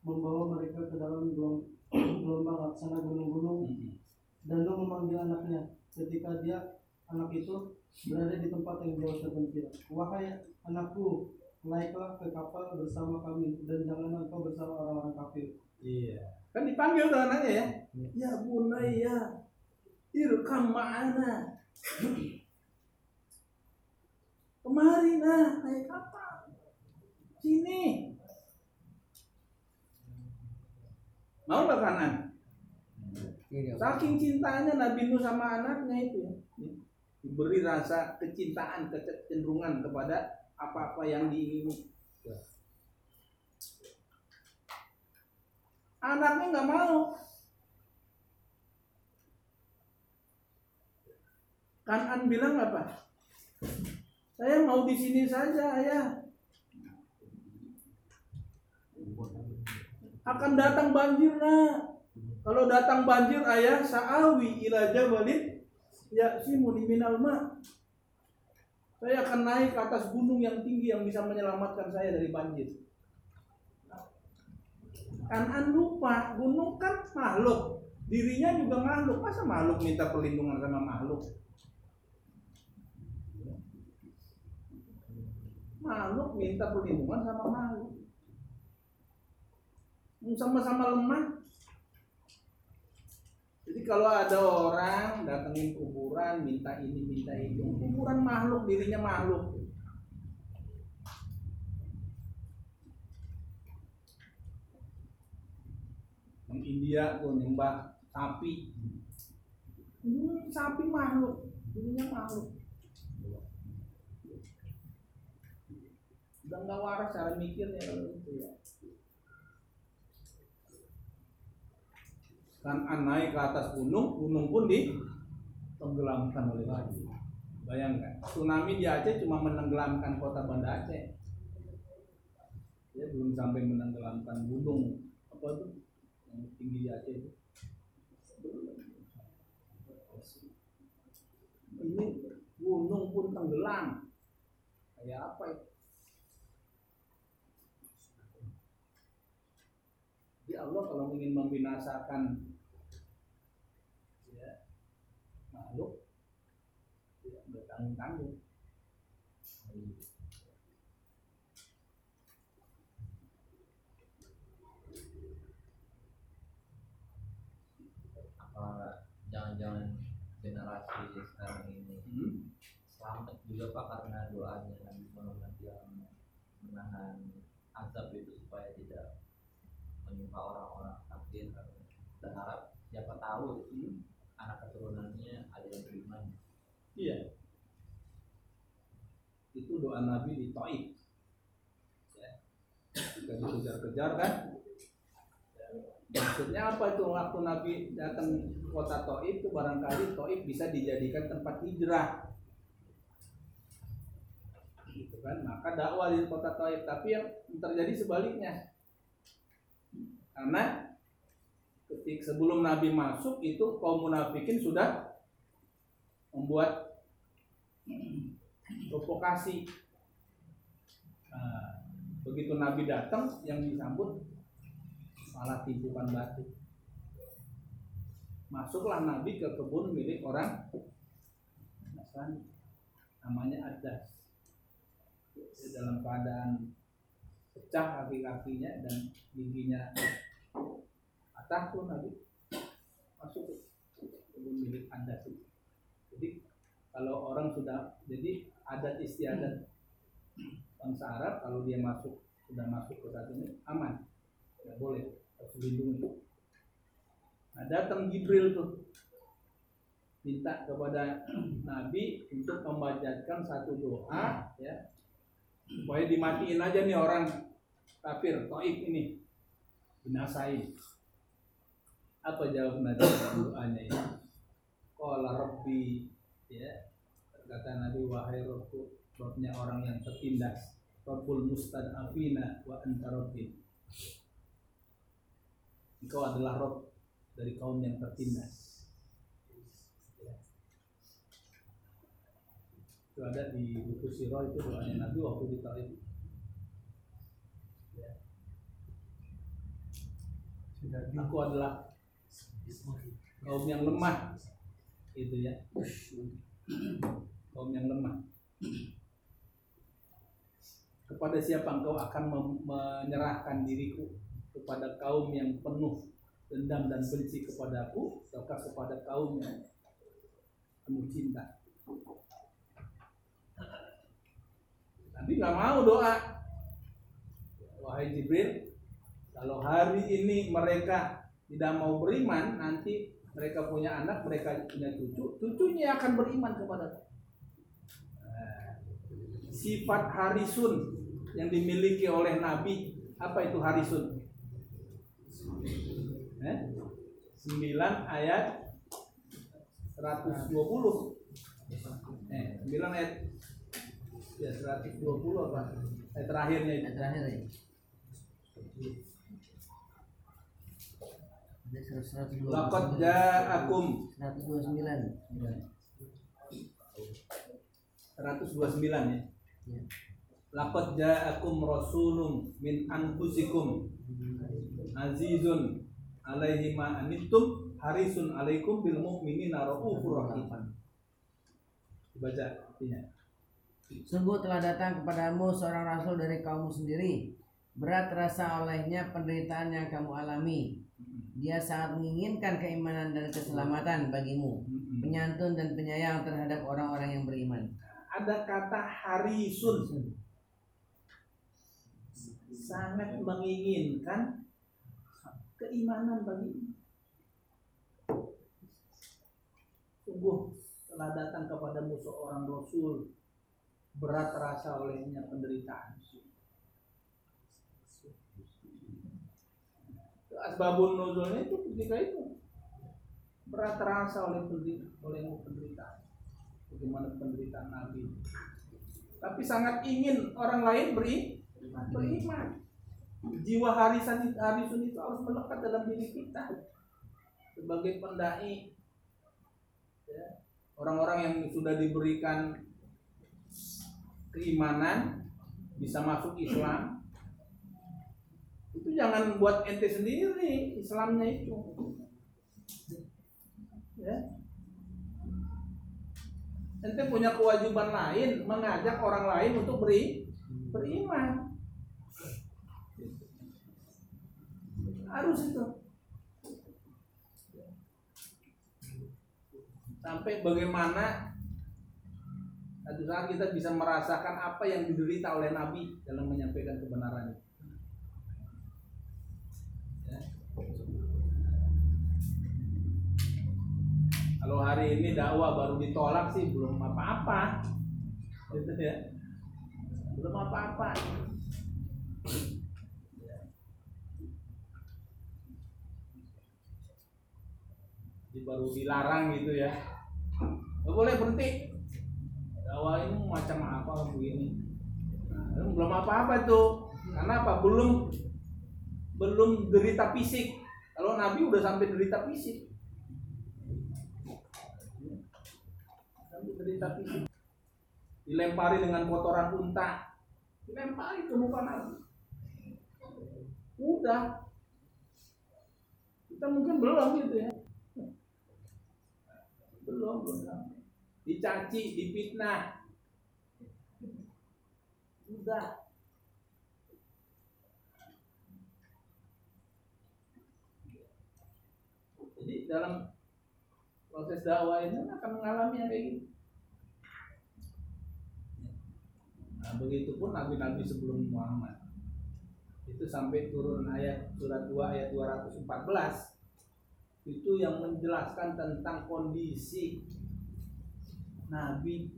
S6: membawa mereka ke dalam gelom- gelombang laksana gunung-gunung
S1: Hmm.
S6: dan Nuh memanggil anaknya ketika dia anak itu berada di tempat yang jauh terpencil. Wahai anakku, naiklah ke kapal bersama kami dan janganlah engkau bersama orang-orang kafir.
S1: iya kan dipanggil tuh anaknya ya ya bunaya irkam ma'ana kemari nah naik kapal sini mau nggak kanan
S2: Iya.
S1: Saking cintanya Nabi Nuh sama anaknya itu ya. diberi rasa kecintaan, kecenderungan kepada apa-apa yang diingini. Anaknya nggak mau. Kanan bilang apa? Saya mau di sini saja, ayah. Akan datang banjir, nak. Kalau datang banjir ayah sa'awi ila jabalin ya simuni minal ma. Saya akan naik ke atas gunung yang tinggi yang bisa menyelamatkan saya dari banjir. Kanan lupa, gunung kan makhluk. Dirinya juga makhluk. Masa makhluk minta perlindungan sama makhluk? Makhluk minta perlindungan sama makhluk. Sama-sama lemah, jadi kalau ada orang datengin kuburan minta ini minta itu, kuburan makhluk dirinya makhluk. Yang India tuh nyembah sapi. Hmm, sapi makhluk, dirinya makhluk. Udah nggak waras cara mikirnya kalau itu ya. kan naik ke atas gunung, gunung pun ditenggelamkan oleh banjir. Bayangkan, tsunami di Aceh cuma menenggelamkan kota Banda Aceh. Ya belum sampai menenggelamkan gunung apa itu yang tinggi di Aceh itu. Ini gunung pun tenggelam. Kayak apa itu? Jadi Allah kalau ingin membinasakan ya, makhluk tidak bertanggung-tanggung.
S5: apa jangan-jangan generasi sekarang ini
S1: Hmm?
S5: Selamat juga pak karena doanya Nabi Muhammad yang menahan azab itu supaya tidak menimpa orang-orang kafir berharap siapa tahu anak keturunannya ada yang beriman
S1: Iya. Itu doa Nabi di Taif. Ya. Jika dikejar-kejar kan. Maksudnya apa itu waktu Nabi datang kota Taif itu barangkali Taif bisa dijadikan tempat hijrah. Kan. Maka dakwah di kota Taif, tapi yang terjadi sebaliknya. Karena ketika sebelum Nabi masuk itu kaum munafikin sudah membuat *clears throat* provokasi. Nah, begitu Nabi datang, yang disambut malah timbukan batu. Masuklah Nabi ke kebun milik orang Nasrani, namanya Adas. Dalam keadaan pecah kaki-kakinya dan giginya patah tuh Nabi masuk ke kebun milik Adas itu. Jadi kalau orang sudah jadi adat istiadat bangsa Arab kalau dia masuk sudah masuk ke satu ini aman. Nggak boleh harus dilindungi nah datang Jibril tuh minta kepada *clears throat* Nabi untuk membacakan satu doa ya supaya dimatiin aja nih orang. Kafir Taif ini. Binasain apa jawab Nabi doanya ini? Qala Rabbi. Ya. Kata Nabi wahai Robku Robnya orang yang tertindas. Rabbul mustad'afina wa anta Rabbi Engkau adalah Rob dari kaum yang tertindas Ya. Itu ada di buku Sirah itu doanya Nabi waktu di Taif Ya. aku adalah kaum yang lemah. Itu ya. Kaum yang lemah. Kepada siapa engkau akan menyerahkan diriku? Kepada kaum yang penuh dendam dan benci kepadaku ataukah kepada kaum yang penuh cinta Nabi nggak mau doa wahai Jibril kalau hari ini mereka tidak mau beriman nanti mereka punya anak mereka punya cucu cucunya akan beriman kepada sifat harisun yang dimiliki oleh Nabi apa itu harisun? Eh? 9 ayat 120 eh 9 ayat ya 120 apa ayat terakhirnya itu
S2: terakhir ya. Ada 129.
S1: Laqad ja'akum
S2: 129.
S1: 129 ya
S2: Ya.
S1: Laqad ja'akum rasulun min anfusikum azizun alaihi ma anittum harisun alaikum bil mu'minina raufur rahim. Baca artinya.
S2: Sungguh telah datang kepadamu seorang rasul dari kaummu sendiri. Berat terasa olehnya penderitaan yang kamu alami. Dia sangat menginginkan keimanan dan keselamatan bagimu. Penyantun dan penyayang terhadap orang-orang yang beriman.
S1: Ada kata harisun sangat menginginkan keimanan bagi sungguh telah datang kepadamu seorang rasul berat terasa olehnya penderitaan. Asbabun nuzulnya itu ketika itu. Berat terasa oleh penderitaan oleh penderitaan. Bagaimana penderitaan Nabi? Tapi sangat ingin orang lain beri beriman. jiwa harisan harisun itu harus melekat dalam diri kita. Sebagai pendai. Ya, orang-orang yang sudah diberikan keimanan bisa masuk Islam itu jangan buat ente sendiri Islamnya itu. Ya. Ente punya kewajiban lain mengajak orang lain untuk beri beriman. Harus itu. Sampai bagaimana satu saat kita bisa merasakan apa yang diderita oleh Nabi dalam menyampaikan kebenaran. Ya. Kalau hari ini dakwah baru ditolak sih belum apa-apa, gitu ya, belum apa-apa. Jadi baru dilarang gitu ya, nggak boleh berhenti. Dakwah ini macam apa begini? Nah, itu belum apa-apa tuh, karena apa? Belum belum derita fisik. Kalau Nabi udah sampai derita fisik. Sampai derita fisik. Dilempari dengan kotoran unta. Dilempari ke muka Nabi. Udah. Kita mungkin belum gitu ya. Belum, belum. Dicaci, dipitnah. Udah. Jadi dalam proses dakwah ini akan mengalami yang kayak gitu. Nah, begitupun nabi-nabi sebelum Muhammad. Itu sampai turun ayat surat 2 ayat 214 itu yang menjelaskan tentang kondisi nabi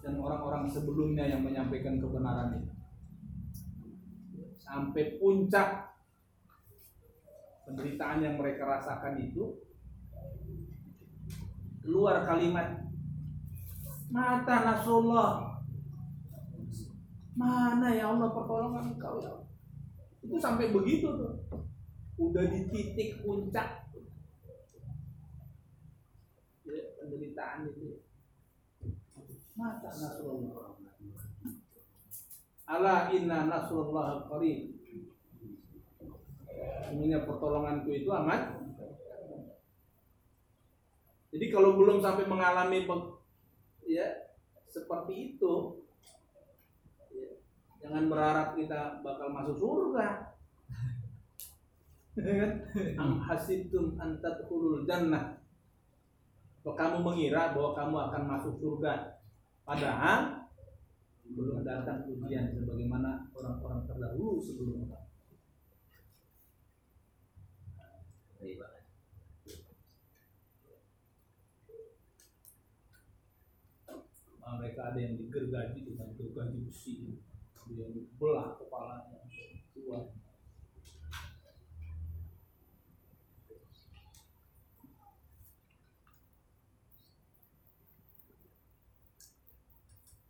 S1: dan orang-orang sebelumnya yang menyampaikan kebenaran itu. Sampai puncak penderitaan yang mereka rasakan itu keluar kalimat Mata Nasrullah. Mana ya Allah pertolongan engkau ya. Itu sampai begitu tuh. Udah di titik puncak. Ya, penderitaan itu. Mata Nasrullah. Ala inna Nasrullah qarib. Semuanya pertolonganku itu amat jadi kalau belum sampai mengalami ya seperti itu, ya, jangan berharap kita bakal masuk surga. *laughs* Ya kan? Am hasibtum an tadkhulul jannah. Kamu mengira bahwa kamu akan masuk surga? Padahal belum datang ujian sebagaimana orang-orang terdahulu
S5: banget.
S1: Nah, mereka ada yang digergaji dengan gergaji besi ada yang dibelah kepalanya kuat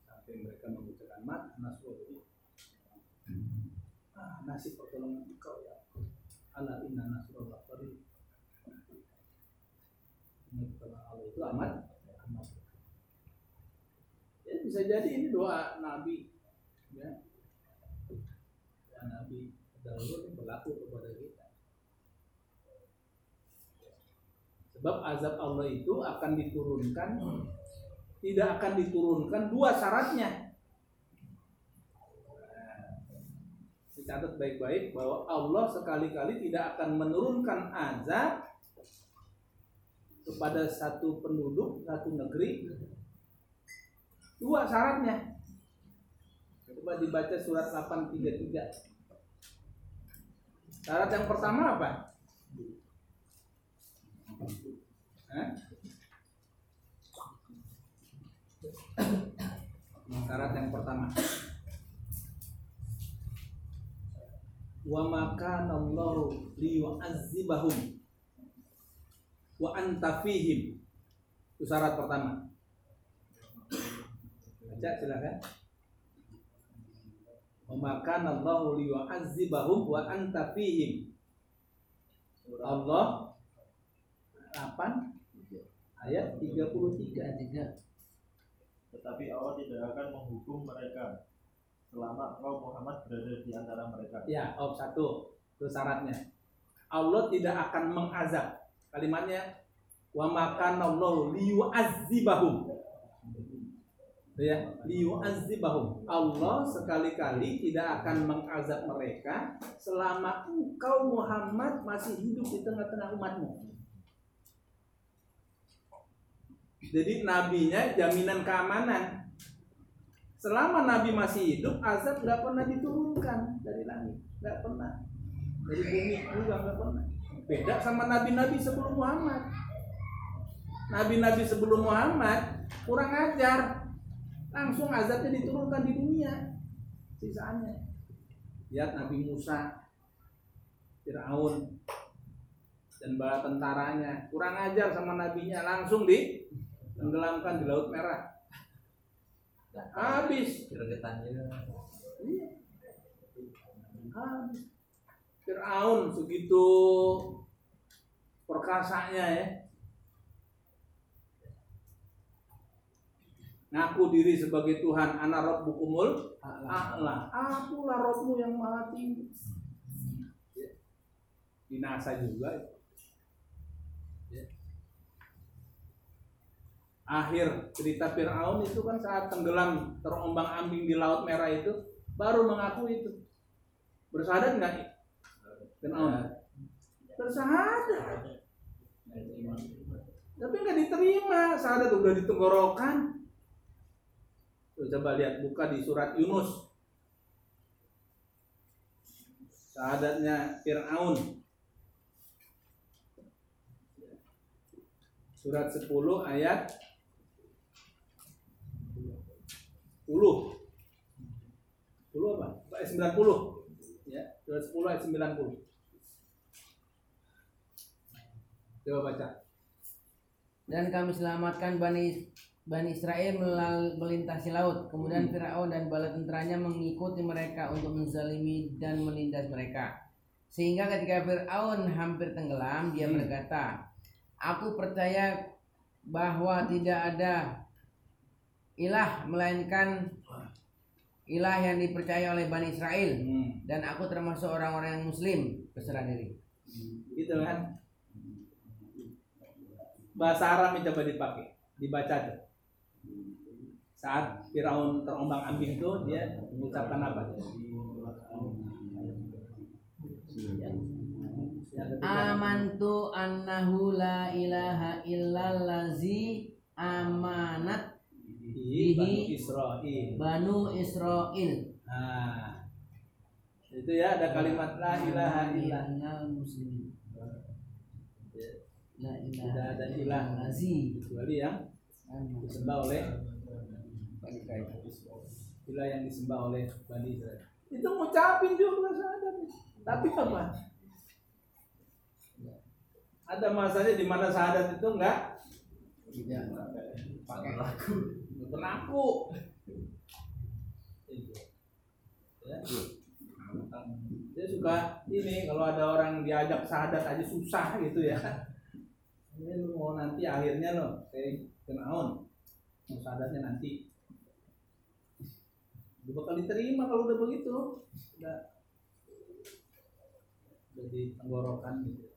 S1: sampai mereka mengucapkan mat nasrullah ah nasib pertolongan engkau ya ala inna nasrullah qarib Ini pertolongan Allah itu amat amat ya bisa jadi ini doa Nabi ya. Ya Nabi dahulu ini berlaku kepada kita. Sebab azab Allah itu akan diturunkan tidak akan diturunkan dua syaratnya Nah, dicatat baik-baik bahwa Allah sekali-kali tidak akan menurunkan azab kepada satu penduduk satu negeri Dua syaratnya. Coba dibaca surat 833. Syarat yang pertama apa? Syarat yang pertama. Wa makana Allahu liyu'azzibahum wa anta fihim. Itu syarat pertama. Baca silakan. Memakan Allah liyu'azzibahum wa anta fihim. Allah 8 ayat 33.
S2: Tiga.
S4: Tetapi Allah tidak akan menghukum mereka selama engkau Muhammad berada di antara mereka.
S1: Ya, oh satu. Itu syaratnya. Allah tidak akan mengazab. Kalimatnya wa makan Allah liyu'azzibahum. Ya, liyu'azzibahum. Allah sekali-kali tidak akan mengazab mereka selama engkau Muhammad masih hidup di tengah-tengah umatmu. Jadi nabinya jaminan keamanan. Selama nabi masih hidup, azab nggak pernah diturunkan dari langit, nggak pernah. Dari bumi juga nggak pernah. Beda sama nabi-nabi sebelum Muhammad. Nabi-nabi sebelum Muhammad kurang ajar, langsung azabnya diturunkan di dunia. Sisaannya. Lihat Nabi Musa, Fir'aun, dan bala tentaranya kurang ajar sama nabinya langsung di tenggelamkan di laut merah habis
S5: Gregetannya
S1: Iya. habis Fir'aun segitu perkasanya ya ngaku diri sebagai Tuhan anak rabbukumul a'la akulah robmu yang maha tinggi Ya. binasa juga Ya. Akhir cerita Fir'aun itu kan saat tenggelam terombang ambing di laut merah itu baru mengaku itu. Bersahadat nggak? Fir'aun? Bersahadat. Tapi nggak diterima. Sahadat udah ditenggorokan. Tuh, coba lihat buka di surat Yunus. Sahadatnya Fir'aun. Surat 10 ayat 10 10 apa? Ayat 90 ya, surat 10 ayat 90 Coba baca
S2: Dan kami selamatkan Bani Bani Israel melintasi laut. Kemudian Firaun dan bala tentaranya mengikuti mereka untuk menzalimi dan melindas mereka. Sehingga ketika Firaun hampir tenggelam, dia berkata, "Aku percaya bahwa tidak ada ilah melainkan ilah yang dipercaya oleh Bani Israel
S1: Hmm.
S2: dan aku termasuk orang-orang yang muslim berserah diri."
S1: Gitu kan? Bahasa Arab yang coba dipakai, dibaca tuh. Saat Firaun terombang ambing itu dia mengucapkan apa?
S2: Amantu annahu la ilaha illallazi amanat
S1: Di Bani Israel.
S2: Banu Israel.
S1: Nah, itu ya ada kalimat la ilaha illallah.
S2: Innal muslimin. La ilaha
S1: Tidak ada ilah
S2: illallazi
S1: kecuali yang disembah oleh ilah yang disembah oleh Bani Israel. Itu ngucapin juga syahadat. Tapi apa? Ada masanya di mana syahadat itu enggak
S2: Tidak pakai
S1: berlaku. Itu. Ya. Dia suka ini kalau ada orang diajak syahadat aja susah gitu ya. Ini lu mau nanti akhirnya lo kayak kenaon. Mau syahadatnya nanti. Dia bakal diterima kalau udah begitu. Udah udah di tenggorokan gitu.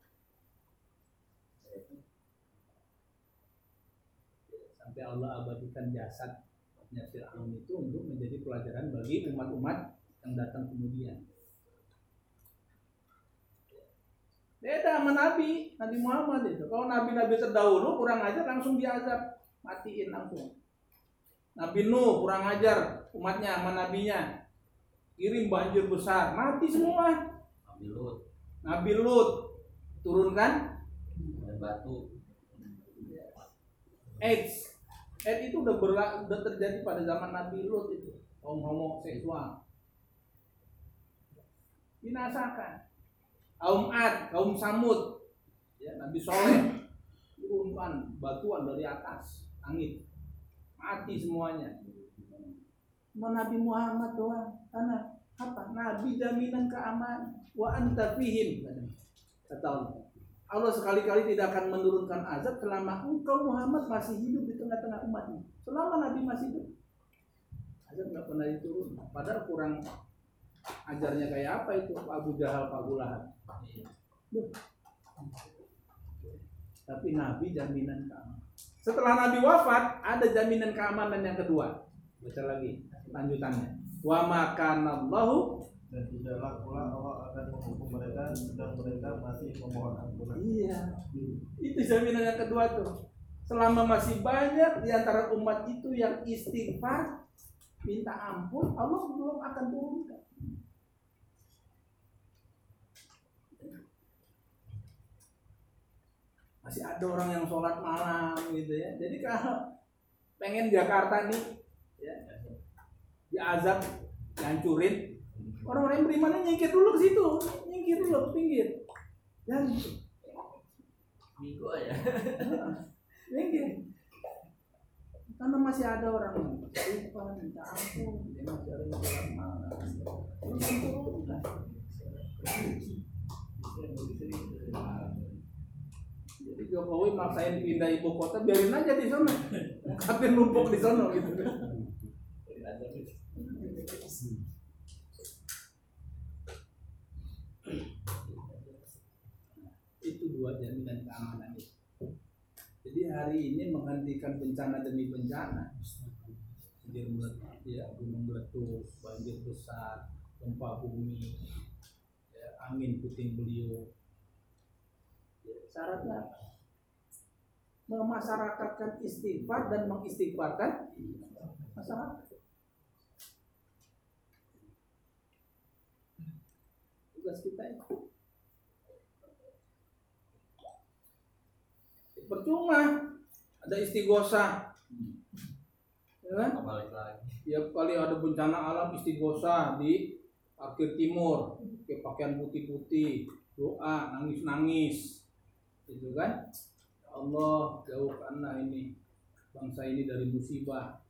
S1: Sampai Allah abadikan jasad Fir'aun itu untuk menjadi pelajaran bagi umat-umat yang datang kemudian. Beda sama Nabi, Nabi Muhammad itu. Kalau Nabi-Nabi terdahulu kurang ajar langsung diazab, matiin langsung. Nabi Nuh kurang ajar umatnya sama nabinya. Kirim banjir besar, mati semua.
S5: Nabi Lut
S1: Nabi Lut turunkan
S5: batu
S1: AIDS. AIDS itu udah berla- udah terjadi pada zaman Nabi Lut itu. Kaum homoseksual. Binasakan. Kaum Ad, kaum Samud. Ya, Nabi Soleh turunkan batuan dari atas langit. Mati semuanya. Cuma Nabi Muhammad doang. Karena apa? Nabi jaminan keamanan. Wa anta fihim. Kata Allah. Allah sekali-kali tidak akan menurunkan azab selama engkau Muhammad masih hidup di tengah-tengah umatnya. Selama Nabi masih hidup, azab nggak pernah diturun. Padahal kurang ajarnya kayak apa itu Pak Abu Jahal, Pak Abu Lahab. Tapi Nabi jaminan keamanan. Setelah Nabi wafat, ada jaminan keamanan yang kedua. Baca lagi lanjutannya. Wa makanallahu
S4: dan tidaklah pula Allah akan menghukum mereka sedang mereka masih memohon ampunan.
S1: Iya. Itu jaminan yang kedua tuh. Selama masih banyak di antara umat itu yang istighfar, minta ampun, Allah belum akan turunkan. Masih ada orang yang sholat malam gitu ya. Jadi kalau pengen Jakarta nih, ya, diazab, dihancurin, orang-orang yang berimannya nyingkir dulu ke situ, nyingkir dulu ke pinggir. Dan
S5: minggu aja *laughs*
S1: nyingkir. Karena masih ada orang yang lupa, minta ampun, dia masih ada yang. Belum turunkan. Jadi Jokowi maksain pindah ibu kota, biarin aja di sana. Kapir numpuk di sana gitu. Itu dua jaminan keamanan itu. Jadi hari ini menghentikan bencana demi bencana. Banjir meletus, ya, gunung meletus, banjir besar, gempa bumi, ya, angin puting beliung. Ya, syaratnya memasyarakatkan istighfar dan mengistighfarkan masyarakat. Tugas kita itu. Percuma ada istighosa. Ya kan? Tiap kali ada bencana alam istighosa di parkir timur, pakai pakaian putih-putih, doa, nangis-nangis. Gitu kan? Ya Allah jauhkanlah ini bangsa ini dari musibah.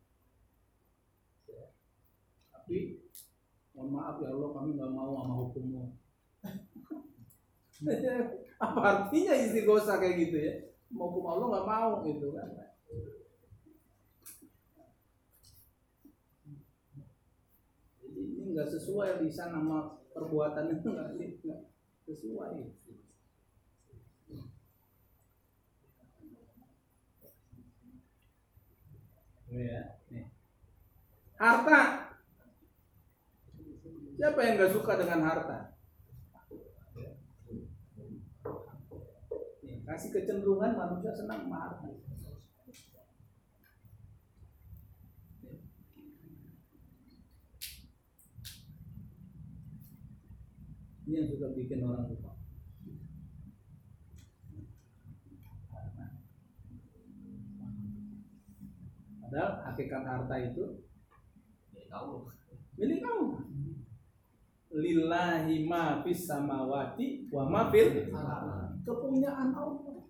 S1: Tapi mohon maaf ya Allah kami nggak mau sama hukummu. *laughs* Apa artinya istighosa kayak gitu ya? Mau hukum Allah nggak mau gitu kan? Ini nggak sesuai lisan sama perbuatan itu nggak sesuai. Ya, nih. Harta. Siapa yang nggak suka dengan harta? Nih, kasih kecenderungan manusia senang harta. Ini yang suka bikin orang lupa. Padahal hakikat harta itu
S5: Jadi tahu.
S1: milik kamu. Lillahi ma fis samawati wa ma fil kepunyaan Allah.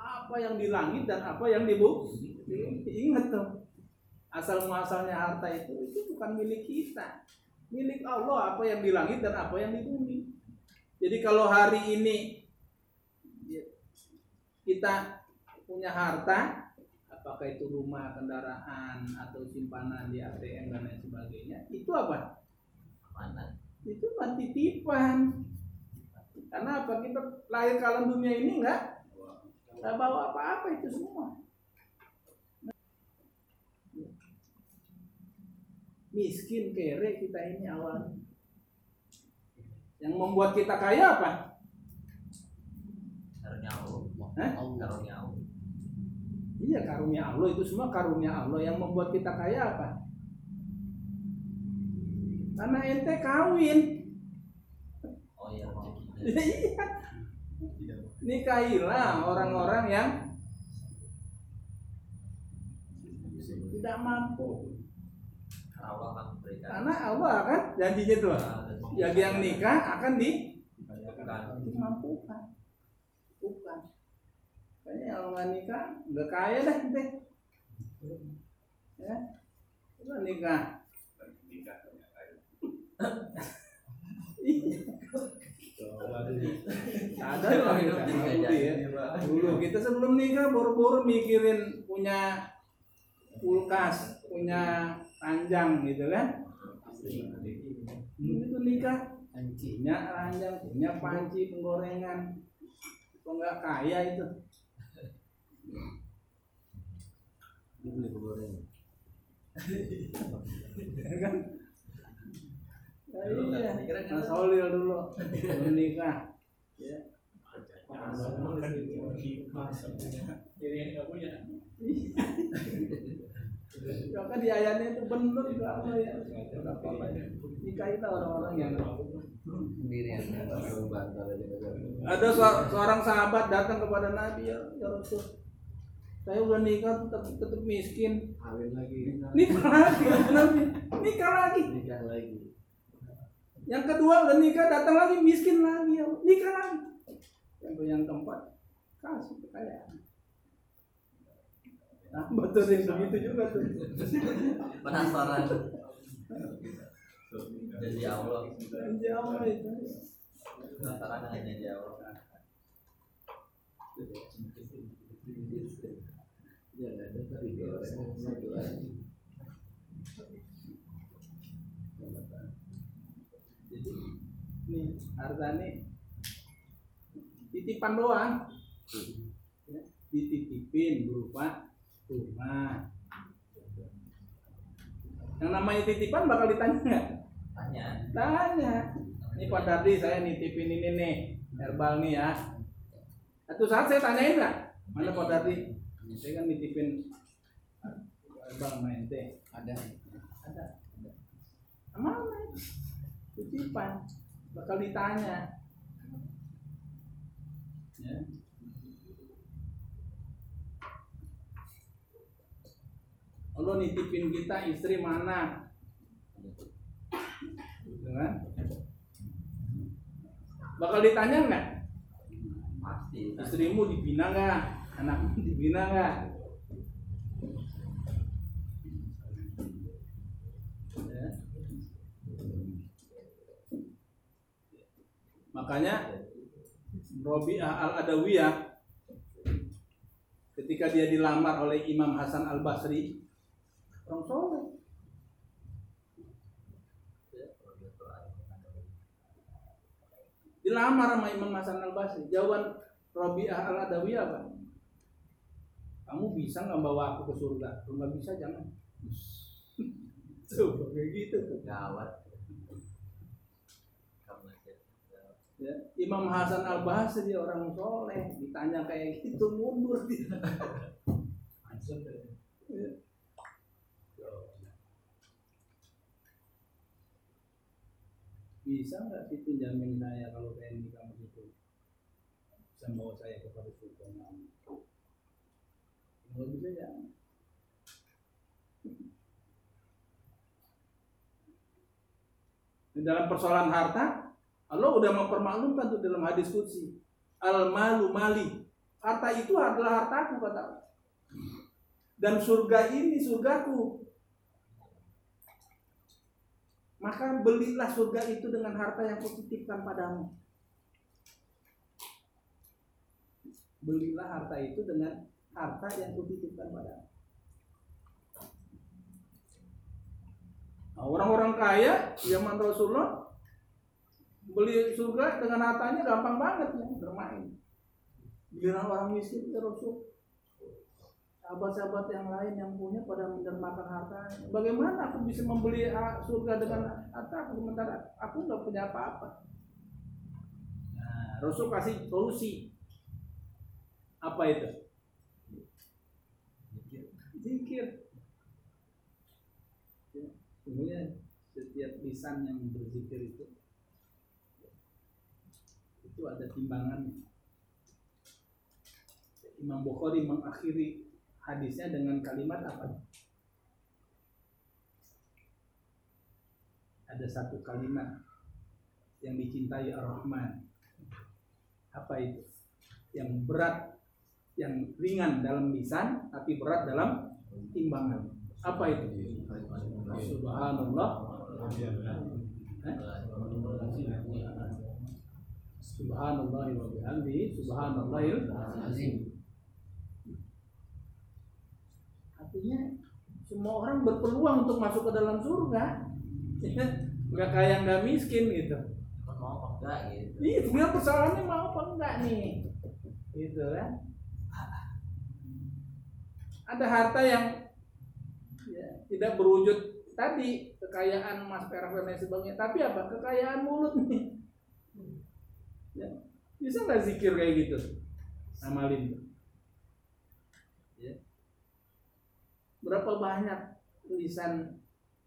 S1: Apa yang di langit dan apa yang di bumi. Ingat tuh. Asal muasalnya harta itu itu bukan milik kita. Milik Allah apa yang di langit dan apa yang di bumi. Jadi kalau hari ini ya, kita punya harta, apakah itu rumah, kendaraan, atau simpanan di ATM dan lain sebagainya, itu apa?
S5: Mana?
S1: Itu kan titipan. Karena apa? Kita lahir ke alam dunia ini enggak nggak bawa apa-apa itu semua. Miskin kere kita ini awalnya. Yang membuat kita kaya apa?
S5: Karunia Allah.
S1: Hah?
S5: Karunia Allah.
S1: Iya karunia Allah itu semua karunia Allah yang membuat kita kaya apa? Karena ente kawin.
S5: Oh iya rezekinya. *laughs*
S1: Iya. Nikahilah orang-orang yang tidak mampu.
S5: Karena Allah akan memberikan.
S1: Karena Allah akan janjinya tuh. Ya yang nikah akan di dimampukan. Bukan. Kayaknya kalau nggak nikah nggak kaya dah ente. Ya, Udah nikah. Ada hidup ya. Dulu kita sebelum nikah boro-boro mikirin punya kulkas, punya ranjang gitu kan. Begitu nikah, punya ranjang, punya panci penggorengan. Kok nggak kaya itu? Ya *laughs* kan? Ya, iya, Mas Holil dulu belum nikah. Ya. Ya kan di ayatnya itu benar juga Allah ya. Nikahin orang-orang yang
S2: sendirian
S1: ada se- seorang sahabat datang kepada Nabi ya, ya Rasul. Saya udah nikah tetap, tetap miskin.
S4: Kawin lagi.
S1: Nikah lagi Nabi. Nikah lagi.
S4: Nikah lagi.
S1: Yang kedua udah nikah datang lagi miskin lagi ya. Nikah lagi. Yang yang keempat kasih kekayaan. Nah, betul yang begitu juga tuh.
S5: Penasaran. Jadi Allah.
S1: Janji Allah itu.
S5: Penasaran dengan janji Allah.
S1: Jadi nih harta nih titipan doang. Ya, dititipin berupa rumah. Yang namanya titipan bakal ditanya nggak?
S5: Tanya.
S1: Tanya. Ini Pak Dardi saya nitipin ini nih herbal nih ya. Satu saat saya tanyain nggak? Mana Pak Dardi? Saya kan nitipin herbal sama ente.
S2: ada
S1: Ada. Mana? Titipan. Bakal ditanya. Ya. Allah nitipin kita istri mana? Gitu kan? Bakal ditanya nggak?
S5: Pasti.
S1: Istrimu dibina nggak? Anakmu dibina nggak? Makanya Robi'ah al-Adawiyah ketika dia dilamar oleh Imam Hasan al-Basri dilamar sama Imam Hasan al-Basri jawaban Robi'ah al-Adawiyah apa? kamu bisa nggak bawa aku ke surga? kalau nggak bisa jangan *laughs* Tuh, kayak gitu.
S5: Gawat. Kamu aja.
S1: Ya. Imam Hasan al Basri orang soleh ditanya kayak gitu mundur dia Ya. bisa nggak itu jamin saya kalau TNI kamu itu bisa bawa saya kepada surga kamu kalau bisa ya dalam persoalan harta Allah udah mempermaklumkan tuh dalam hadis qudsi. Al malu mali. Harta itu adalah hartaku kata dan surga ini surgaku. Maka belilah surga itu dengan harta yang kutitipkan padamu. Belilah harta itu dengan harta yang kutitipkan padamu. Nah, orang-orang kaya zaman Rasulullah beli surga dengan hartanya gampang banget ya bermain. Giliran orang miskin ya Rasul. Sahabat-sahabat yang lain yang punya pada mendermakan hartanya. Bagaimana aku bisa membeli ah, surga dengan harta aku sementara aku nggak punya apa-apa. Nah, Rasul kasih solusi. Apa itu? Zikir. Ya, Sebenarnya setiap lisan yang berzikir itu itu ada timbangannya. Imam Bukhari mengakhiri hadisnya dengan kalimat apa? Ada satu kalimat yang dicintai Ar-Rahman. Apa itu? Yang berat, yang ringan dalam lisan, tapi berat dalam timbangan. Apa itu? Subhanallah. Eh? Subhanallah wa bihamdihi subhanallahil azim. Artinya semua orang berpeluang untuk masuk ke dalam surga. *laughs* Enggak kayak nggak miskin gitu.
S5: Mau apa enggak gitu.
S1: Iya, sebenarnya persoalannya mau apa enggak nih? Gitu kan. Ada harta yang ya, tidak berwujud tadi kekayaan emas perak dan lain sebagainya, tapi apa? Kekayaan mulut nih. Ya. Bisa nggak zikir kayak gitu? Amalin. Ya. Berapa banyak tulisan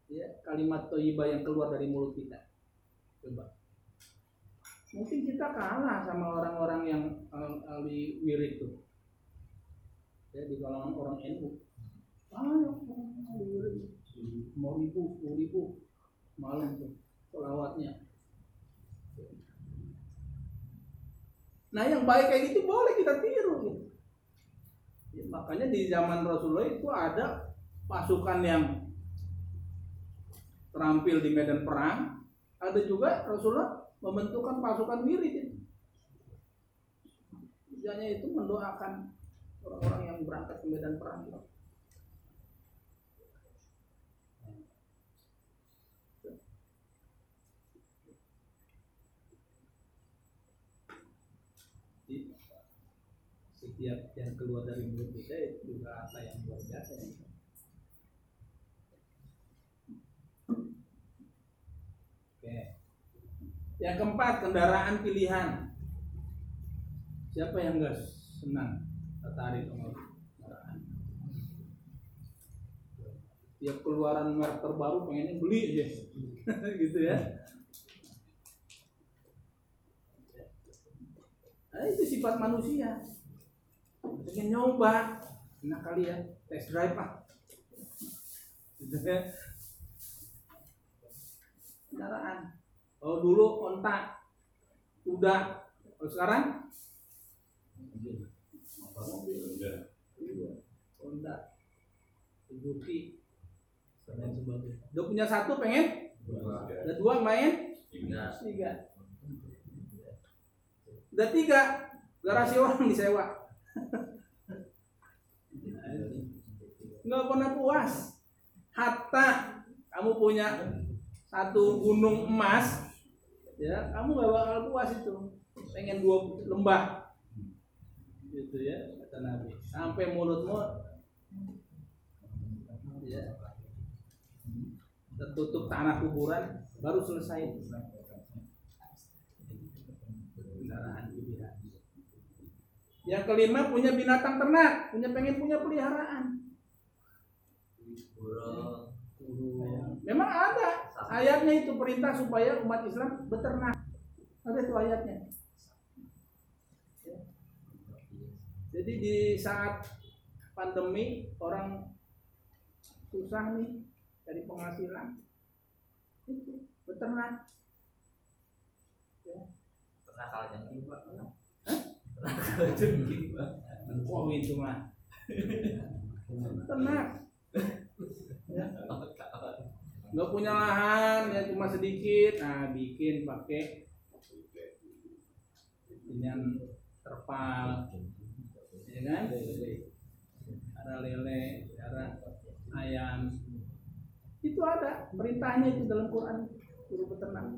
S1: ya kalimat toibah yang keluar dari mulut kita? Coba. Mungkin kita kalah sama orang-orang yang al- ahli wirid tuh. Ya di kalangan orang NU. Wirid. Mau ribu, sepuluh ribu malam tuh selawatnya. Nah yang baik kayak gitu boleh kita tiru gitu. Ya, makanya di zaman Rasulullah itu ada pasukan yang terampil di medan perang, ada juga Rasulullah membentukkan pasukan wirid itu. Tujuannya itu mendoakan orang-orang yang berangkat ke medan perang. Jadi, setiap yang keluar dari mulut kita itu apa yang luar biasa ya. Oke. Yang keempat kendaraan pilihan. Siapa yang enggak senang tertarik sama kendaraan? Tiap keluaran merek terbaru pengennya beli aja, *laughs* gitu ya. Nah, itu sifat manusia. Pengen nyoba, enak kali ya, test drive ah. Kendaraan. Kalau dulu onta, kuda, kalau sekarang Honda, Suzuki, dan sebagainya. Udah punya satu pengen? Ada dua main?
S5: Tiga.
S1: Tiga. Udah tiga, garasi orang disewa. Nggak pernah puas. Hatta kamu punya satu gunung emas, ya kamu gak bakal puas itu. Pengen dua lembah, gitu ya kata Nabi. Sampai mulutmu ya, tertutup tanah kuburan baru selesai pilihan. Yang kelima punya binatang ternak, punya pengen punya peliharaan. Memang ada ayatnya itu perintah supaya umat Islam beternak. Ada itu ayatnya. Jadi di saat pandemi orang susah nih dari penghasilan itu beternak.
S5: pernah kalah pak
S1: Hah?
S5: pernah kalah jengking pak
S1: Oh itu mah beternak. Ya. nggak punya lahan ya cuma sedikit nah bikin pakai dengan terpal ya kan ada lele ada ayam itu ada perintahnya itu dalam Quran suruh beternak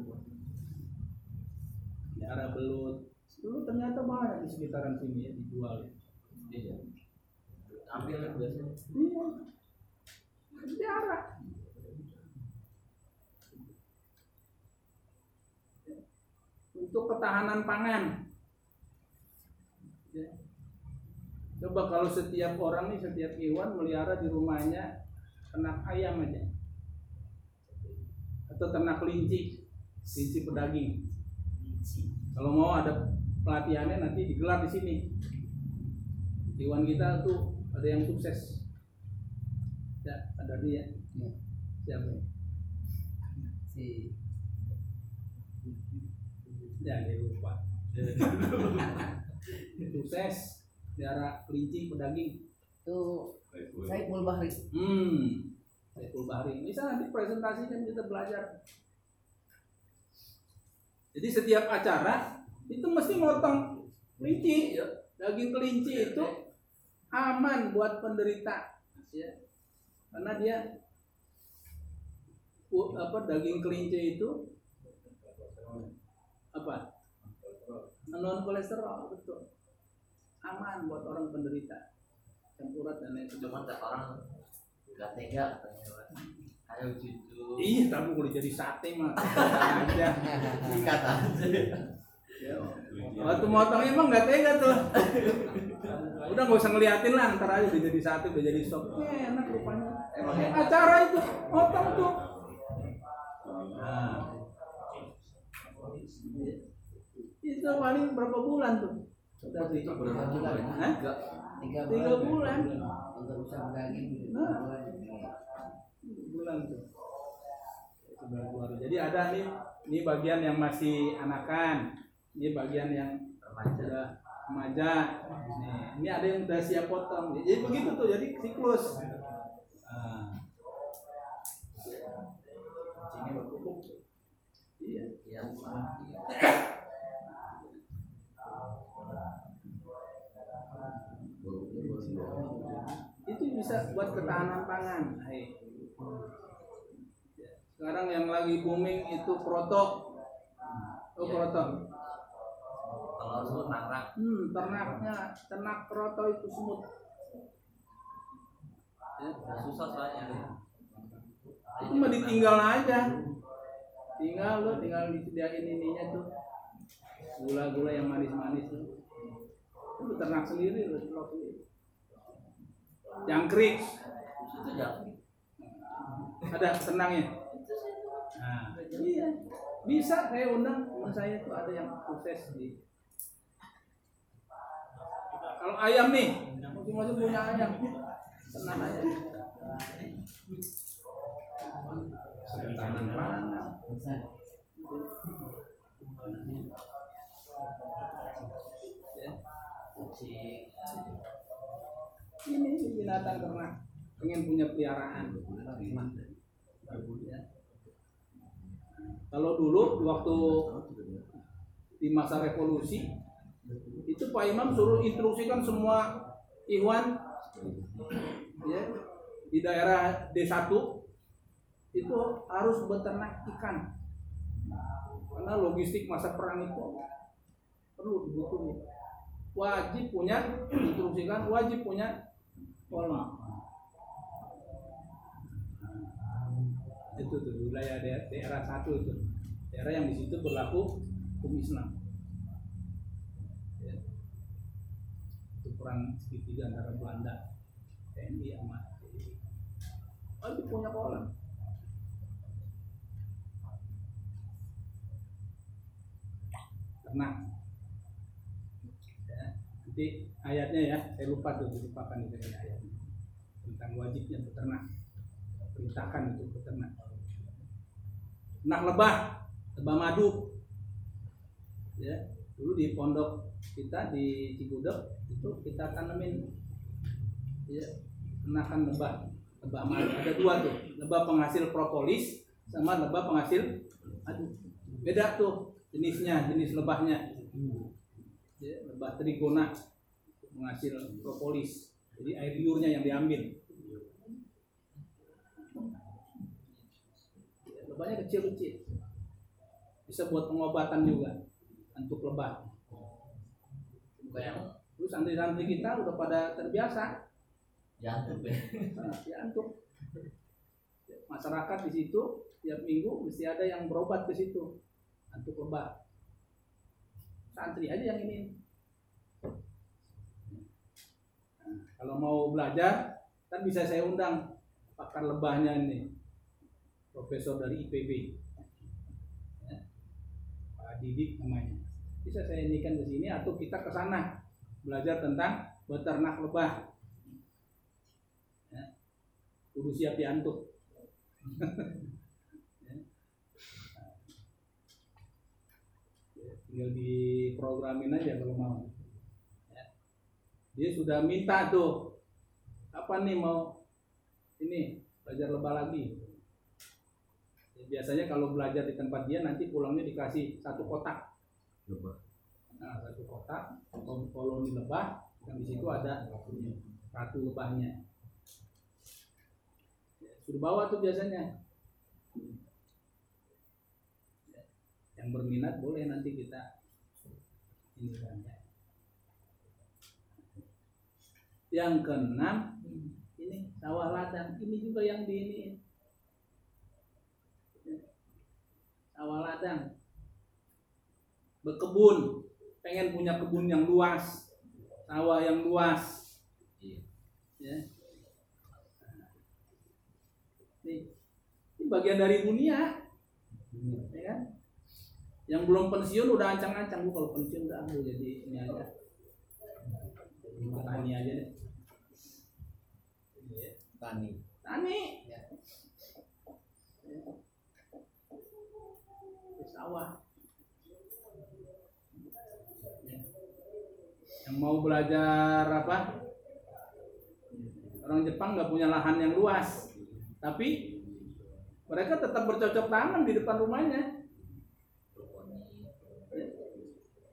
S1: ada belut dulu ternyata banyak di sekitaran sini ya dijual
S5: iya ambil kan biasanya
S1: iya Pelihara. Untuk ketahanan pangan. Ya. Coba kalau setiap orang nih, setiap hewan melihara di rumahnya ternak ayam aja. Atau ternak kelinci, kelinci pedaging. Kalau mau ada pelatihannya nanti digelar di sini. Hewan kita tuh ada yang sukses. Ya, ada dia.
S2: Ya.
S1: Siapa?
S2: si
S1: Ya, dia lupa. *laughs* Sukses daerah kelinci pedaging.
S2: itu Saiful Bahri
S1: Hmm. Saiful Bahri. Bisa nanti presentasi kan kita belajar. Jadi setiap acara itu mesti motong kelinci. Daging kelinci itu aman buat penderita. Ya. Karena dia apa daging kelinci itu apa? Non kolesterol betul. Aman buat orang penderita. Asam urat dan lain
S5: cuma
S1: sebagainya
S5: tak orang nggak tega katanya ayo cucu
S1: iya tapi kalau jadi sate mah *laughs* aja.
S5: Ikat aja.
S1: ya, waktu motong emang nggak tega tuh. Udah nggak usah ngeliatin lah ntar aja udah jadi sate udah jadi sop. Eh, enak rupanya.
S5: Emang enak.
S1: Acara itu motong tuh. Nah. itu paling berapa bulan tuh? Udah
S5: berapa bulan.
S2: tiga
S1: Tiga bulan.
S2: gitu.
S1: Nah. bulan. Tuh. Jadi ada nih, ini bagian yang masih anakan, ini bagian yang
S5: remaja
S1: remaja. Nih, ini ada yang udah siap potong. Jadi begitu tuh, jadi siklus. Ah. Kucingnya. Iya.
S5: iya.
S1: Itu bisa buat ketahanan pangan. Hai. Sekarang yang lagi booming itu proto. Oh,
S5: Iya. Telur semut nangrak
S1: Hmm, ternaknya, ternak proto itu semut. Ya,
S5: susah soalnya
S1: itu mah ditinggal aja. Tinggal lo, tinggal disediain ininya tuh. Gula-gula yang manis-manis tuh. Itu ternak sendiri lo, telur sendiri. Jangkrik,
S5: itu jangan
S1: ada tenangnya. Nah, iya. Bisa saya undang teman saya tuh ada yang sukses di kalau ayam nih, masing-masing punya ayam, tenang aja. Ya.
S5: kucing
S1: Ini binatang ternak pengen punya peliharaan. Kalau dulu waktu di masa revolusi itu Pak Imam suruh instruksikan semua Ikhwan ya, di daerah D1 itu harus beternak ikan. Karena logistik masa perang itu perlu dibutuhin wajib punya instruksikan wajib punya kolam itu tuh wilayah daerah satu itu. Daerah yang di situ berlaku hukum Islam Ya. itu perang segitiga antara Belanda TNI sama TNI. wajib punya kolam? Ternak ya. nanti ayatnya ya saya lupa tuh dilupakan itu ya ayatnya. Tentang wajibnya beternak perintahkan untuk beternak ternak lebah lebah madu. Ya dulu di pondok kita di Cigudeg itu kita tanemin. Ya ternakan lebah lebah madu ada dua tuh lebah penghasil propolis sama lebah penghasil madu beda tuh jenisnya jenis lebahnya. Ya, lebah trigona penghasil propolis. Jadi air liurnya yang diambil. Ya, lebahnya kecil-kecil. Bisa buat pengobatan juga untuk lebah
S5: Kayak
S1: terus santri-santri kita udah pada terbiasa.
S5: Jantung ya.
S1: Nah, diantuk. Masyarakat di situ tiap minggu mesti ada yang berobat ke situ. Antuk lebah santri aja yang ini. Nah, kalau mau belajar kan bisa saya undang. Pakar lebahnya ini. Profesor dari IPB Ya. Pak Didik namanya bisa saya indikan ke sini atau kita ke sana belajar tentang beternak lebah kudu siap diantuk. *laughs* Ya, Tinggal diprogramin aja kalau mau. Ya. Dia sudah minta tuh, apa nih mau ini belajar lebah lagi. Ya, biasanya kalau belajar di tempat dia nanti pulangnya dikasih satu kotak. Nah, satu kotak koloni lebah, dan di situ ada ratu lebahnya. Sudah bawa tuh biasanya. Yang berminat boleh nanti kita ini kan ya. yang keenam ini sawah ladang. Ini juga yang di ini. Sawah ladang berkebun pengen punya kebun yang luas sawah yang luas
S5: Iya.
S1: ya Nih, ini bagian dari dunia, ya kan? Yang belum pensiun udah ancang-ancang bu kalau pensiun udah ambil jadi ini aja, jadi petani aja deh. Iya,
S5: Tani.
S1: Tani,
S5: Ya.
S1: sawah. Yang mau belajar apa? Orang Jepang nggak punya lahan yang luas, tapi mereka tetap bercocok tanam di depan rumahnya.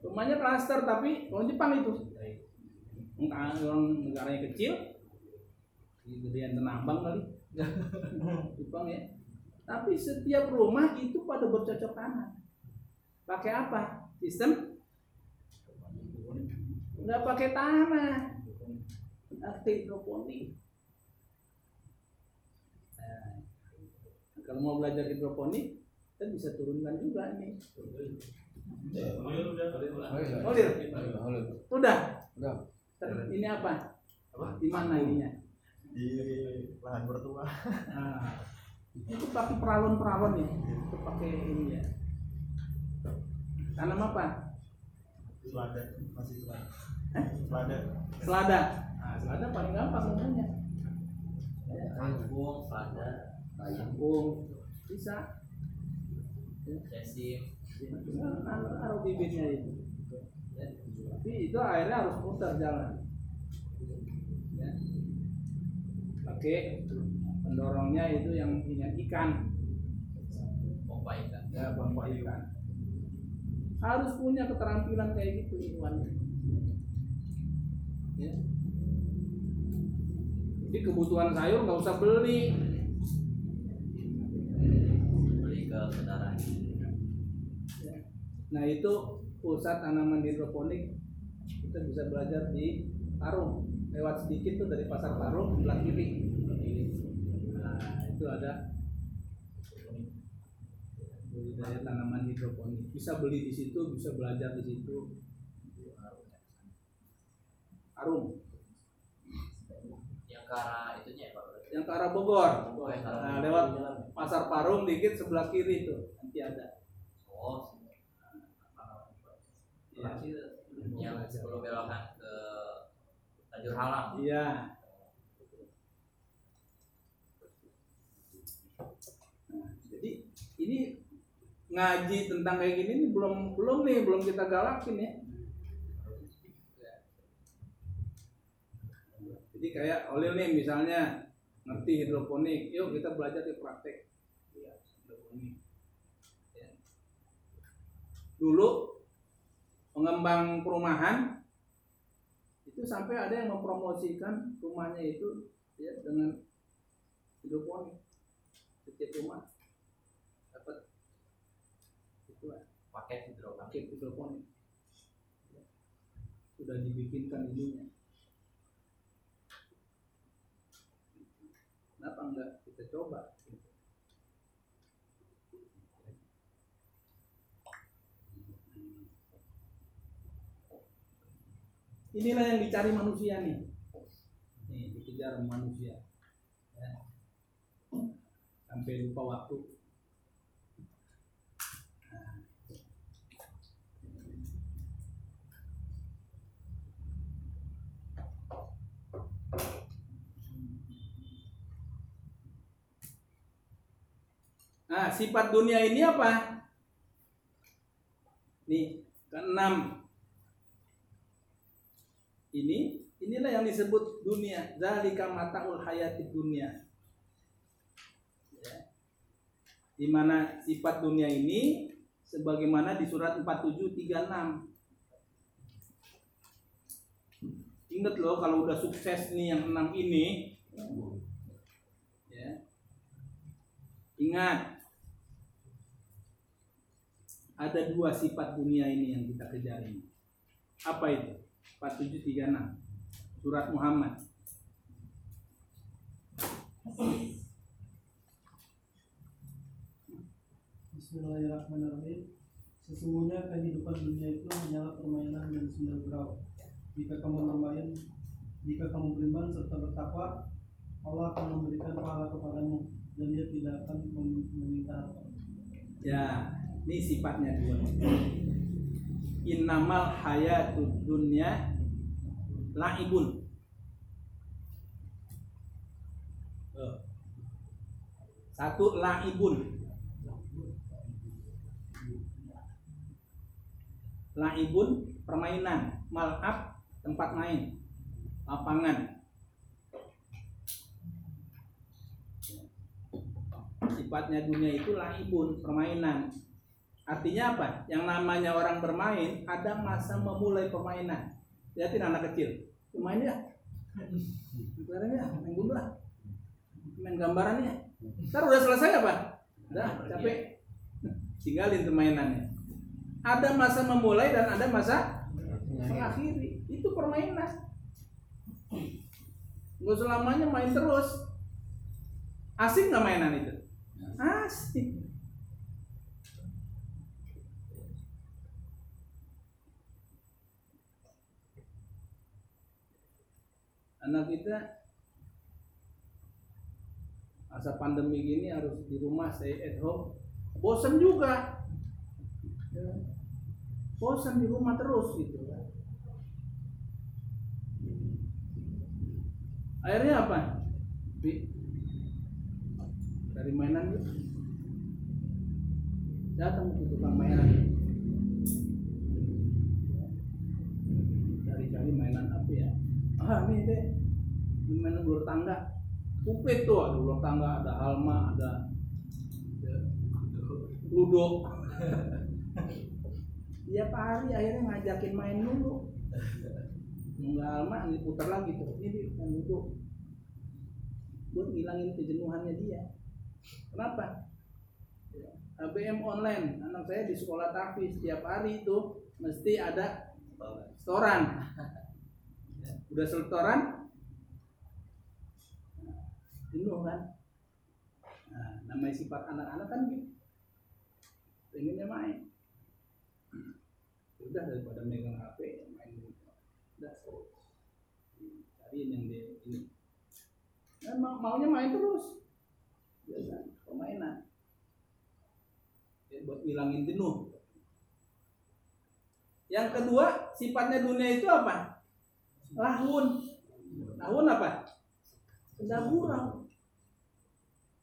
S1: Rumahnya klaster tapi orang Jepang itu. Orang negaranya kecil, gedean tenambang kali. *laughs* Jepang ya. Tapi setiap rumah itu pada bercocok tanam. Pakai apa? Sistem nggak pakai tanah. Aktif hidroponik. Nah, kalau mau belajar hidroponik kita bisa turunkan juga nih. Olir. udah
S4: Udah.
S1: Ter- ini apa? Di mana ininya?
S4: Di lahan mertua.
S1: Nah, itu pakai peralon-peralon ya. Itu pakai ini ya. Tanam apa
S4: selada masih selada
S1: Hah?
S4: selada
S1: selada nah, selada paling gampang ngomongnya
S5: Kangkung, bayam,
S1: kangkung bisa
S5: sesim.
S1: Taruh bibitnya itu Ya. tapi itu airnya harus muter jalan ya. pakai pendorongnya itu yang punya ikan
S5: Pompa ikan.
S1: ya pompa ikan harus punya keterampilan kayak gitu Iwan Ya. Jadi kebutuhan sayur nggak usah beli.
S5: beli ke saudara
S1: Nah itu pusat tanaman hidroponik kita bisa belajar di Parung. Lewat sedikit tuh dari pasar Parung sebelah kiri. Nah itu ada budidaya tanaman hidroponik. Bisa beli di situ, bisa belajar di situ. Parung.
S5: yang ke arah itunya ya pak
S1: Yang ke arah Bogor.
S5: Oh,
S1: Nah lewat pasar Parung dikit sebelah kiri tuh nanti ada.
S5: oh
S1: Iya.
S5: yang sebelum belokan ke Tajur Halang
S1: Iya. Nah, jadi ini ngaji tentang kayak gini nih belum belum nih belum kita galakin ya. Jadi kayak Olil nih misalnya ngerti hidroponik, yuk kita belajar di praktek. Iya. Ya. Dulu pengembang perumahan itu sampai ada yang mempromosikan rumahnya itu ya dengan hidroponik setiap rumah dapat itu lah,
S5: pakai hidroponik
S1: paket hidroponik sudah dibikinkan ininya kenapa enggak kita coba? Inilah yang dicari manusia nih. Nih dikejar manusia. Ya. sampai lupa waktu Nah, sifat dunia ini apa? Nih, keenam. Ini, inilah yang disebut dunia. Zalika mataul hayati dunia. Ya. Di mana sifat dunia ini sebagaimana di surat 4736. Ingat loh kalau udah sukses nih yang enam ini, ya. Ingat, ada dua sifat dunia ini yang kita kejar ini. Apa itu? 4736 Surat Muhammad
S6: Bismillahirrahmanirrahim. Sesungguhnya kehidupan dunia itu hanyalah permainan dan senda gurau. Jika kamu bermain, jika kamu beriman serta bertakwa, Allah akan memberikan pahala kepadamu dan Dia tidak akan mem- meminta apa.
S1: Ya, ini sifatnya dua. Innamal hayatud dunya laibun. Tuh. Satu laibun. Laibun permainan, malab tempat main, lapangan. Sifatnya dunia itu laibun, permainan. Artinya apa? Yang namanya orang bermain ada masa memulai permainan. Lihatin anak kecil, main ya, ya, main gundu lah, main gambaran ya. Ntar udah selesai apa? Udah capek, *laughs* tinggalin tuh mainannya. Ada masa memulai dan ada masa mengakhiri. Itu permainan. Nggak selamanya main terus. Asik nggak mainan itu? Asik. Anak kita masa pandemi gini harus di rumah stay at home. Bosan juga. Ya. Bosan di rumah terus gitu kan. Akhirnya apa? Dari mainan gitu. Datang ke tukang mainan. Cari-cari mainan apa ya? Ah nih deh, ini mainan ular tangga. Upet tuh, ada ular tangga, ada halma, ada ya, ludo. *laughs* Tiap hari akhirnya ngajakin main dulu. Enggak lama nih putar lagi tuh. Ini kan duduk. Buat ngilangin kejenuhannya dia. Kenapa? Ya, ABM online. Anak saya di sekolah takfi setiap hari itu mesti ada setoran. Udah setoran? Jenuh kan? Nah, namanya sifat anak-anak kan gitu. Pengennya main. Udah daripada megang HP, main. Udah. Cariin yang dia ini. Nah, ma- maunya main terus. Biasa, permainan. Ya, buat ngilangin jenuh. Yang kedua, sifatnya dunia itu apa? Lahun. Lahun apa? Benda gurau.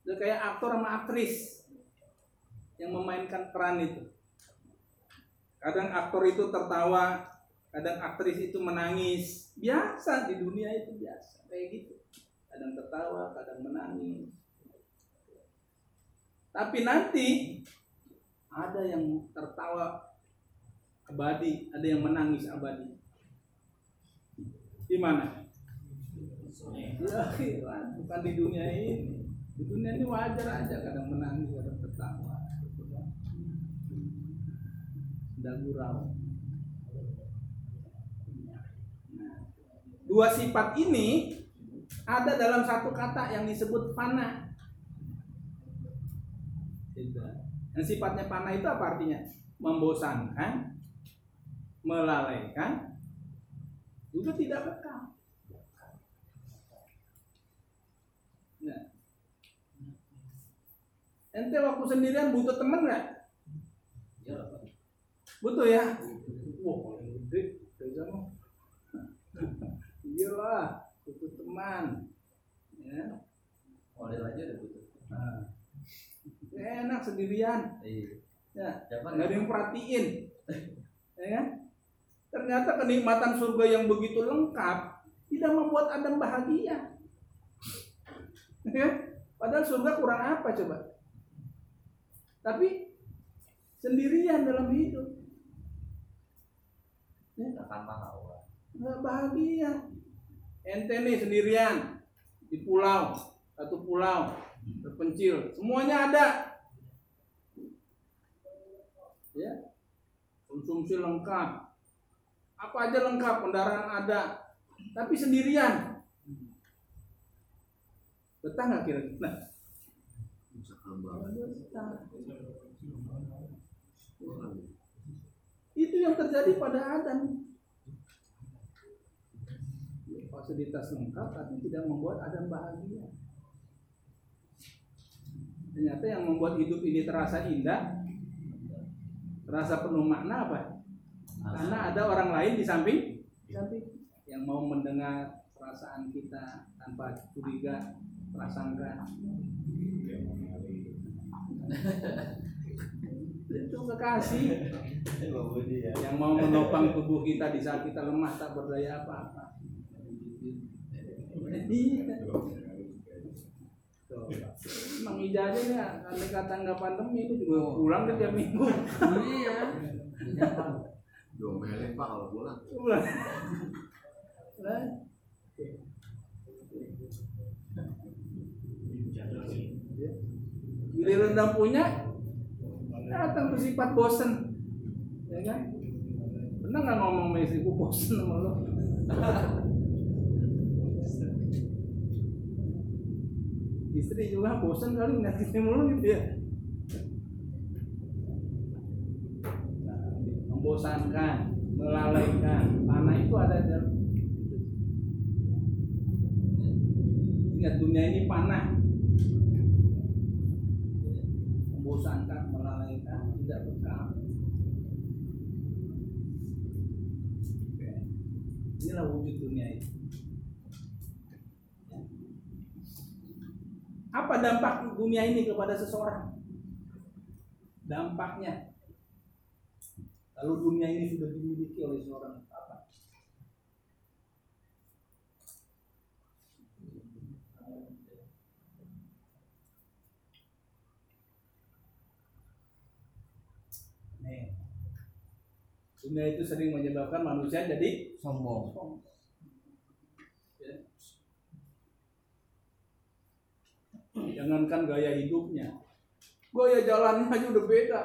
S1: Udah kayak aktor sama aktris yang memainkan peran itu. Kadang aktor itu tertawa, kadang aktris itu menangis. Biasa di dunia itu biasa, kayak gitu. Kadang tertawa, kadang menangis. Tapi nanti ada yang tertawa abadi, ada yang menangis abadi. Di mana? Bukan di dunia ini. Di dunia ini wajar aja kadang menangis, kadang tertawa. Tidak gurau. Nah, dua sifat ini ada dalam satu kata yang disebut fana. Yang sifatnya fana itu apa artinya? Membosankan, melalaikan, juga tidak kekal. Nah. Ente waktu sendirian butuh temen nggak?
S5: Iya Pak.
S1: Butuh ya? Wah, gede Reza mah. Iyalah, butuh teman. Ya.
S5: Model aja udah butuh.
S1: Nah. Ya, enak sendirian.
S5: Iya.
S1: Ya, nggak ada yang perhatiin. Ya kan? Ternyata kenikmatan surga yang begitu lengkap tidak membuat Adam bahagia. Ya? Padahal surga kurang apa coba? Tapi sendirian dalam hidup. Ya, nggak bahagia. Ente nih sendirian di pulau, satu pulau terpencil, semuanya ada. Ya, konsumsi lengkap, apa aja lengkap, kendaraan ada, tapi sendirian. Betah nggak kira-kira? Nah. Itu yang terjadi pada Adam. Fasilitas lengkap tapi tidak membuat Adam bahagia. Ternyata yang membuat hidup ini terasa indah, terasa penuh makna apa? Karena ada orang lain di samping, samping yang mau mendengar perasaan kita tanpa curiga, prasangka. *laughs* Itu kekasih yang mau menopang tubuh kita di saat kita lemah tak berdaya apa-apa. Iya. Emang nih, andai kata nggak pandemi itu juga pulang ke tiap minggu.
S2: Iya. *laughs*
S7: Diomelin pak kalau pulang.
S1: Giliran udah punya, datang tuh sifat bosen, ya kan? Pernah nggak ngomong sama istriku bosen sama lo? Istri juga bosen kali nyakitin mulu gitu ya. Nah, membosankan, melalaikan, panah itu ada dalam Ingat dunia ini panah membosankan, melalaikan, tidak bekal. Inilah wujud dunia ini. Apa dampak dunia ini kepada seseorang? Dampaknya, kalau dunia ini sudah dimiliki oleh seorang apa? Nih, Dunia itu sering menyebabkan manusia jadi
S2: sombong
S1: sombong. Ya. Jangankan gaya hidupnya, gaya jalannya aja udah beda.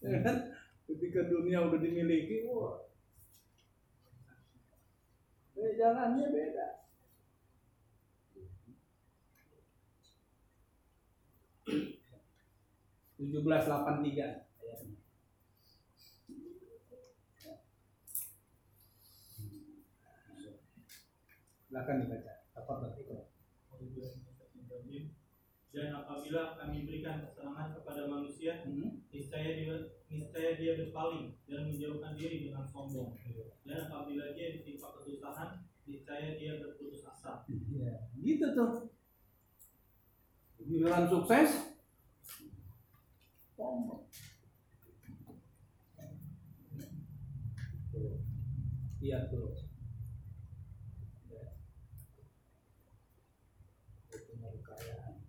S1: Ya kan? Ketika dunia udah dimiliki, wah, gaya jalannya beda. tujuh belas delapan tiga silakan dibaca apa berarti
S7: Dan apabila kami berikan kesenangan kepada manusia,
S1: Hmm?
S7: niscaya dia niscaya dia berpaling dan menjauhkan diri dengan sombong. Dan apabila dia ditimpa kesusahan, niscaya dia berputus asa.
S1: Ya, gitu tuh. Giliran sukses, sombong. Iya tuh. Ya. Itu mau kekayaan.